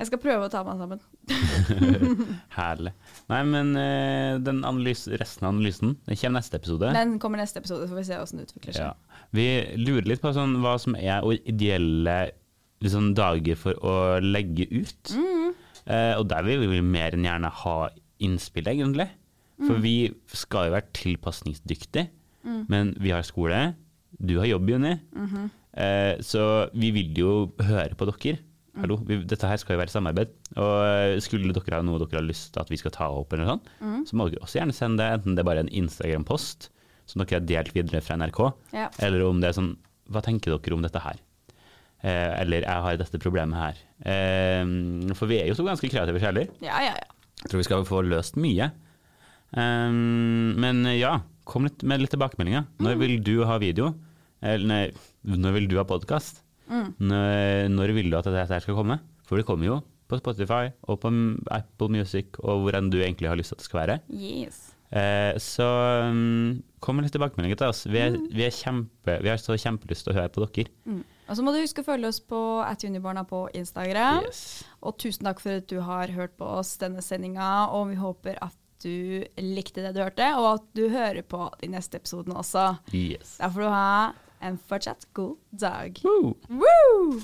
S1: Jeg skal prøve å ta meg sammen.
S2: Herlig. Nei, men eh, den analys resten av analysen den kommer neste episode.
S1: Den kommer neste episode, så får vi se hvordan det utvikler seg.
S2: Ja. Vi lurer litt på sånn, hva som er ideelle liksom, dager for å legge ut.
S1: Mm.
S2: Eh, og der vil vi mer enn gjerne ha innspill, egentlig. For
S1: Mm.
S2: vi skal jo være tilpasningsdyktige, men vi har skole. Du har jobb, Jonny.
S1: -hmm.
S2: eh, så vi vil jo høre på dere. Hallo, vi, dette her skal jo være samarbeid. Og eh, skulle dere ha noe dere har lyst til at vi skal ta opp, eller noe sånt,
S1: mm.
S2: så må dere også gjerne sende det, enten det er bare en Instagram-post som dere har delt videre fra NRK,
S1: Ja.
S2: eller om det er sånn Hva tenker dere om dette her? Eh, eller jeg har dette problemet her. Eh, for vi er jo så ganske kreative sjeler.
S1: Ja, ja, ja.
S2: Jeg tror vi skal få løst mye. Um, men ja, kom litt med litt tilbakemeldinger. Når vil du ha video? Eller nei, når vil du ha podkast? Når, når vil du at dette skal komme? For det kommer jo på Spotify og på Apple Music og hvor enn du egentlig har lyst til at det skal være.
S1: Yes.
S2: Eh, så um, kom med litt tilbakemeldinger til oss. Vi, er, vi, er kjempe, vi har så kjempelyst til å høre på dere.
S1: Mm. Og så må du huske å følge oss på atunibarna på Instagram.
S2: Yes.
S1: Og tusen takk for at du har hørt på oss denne sendinga, og vi håper at du likte det du hørte, og at du hører på de neste episodene også.
S2: yes.
S1: Da får du ha en fortsatt god dag.
S2: Woo!
S1: Woo!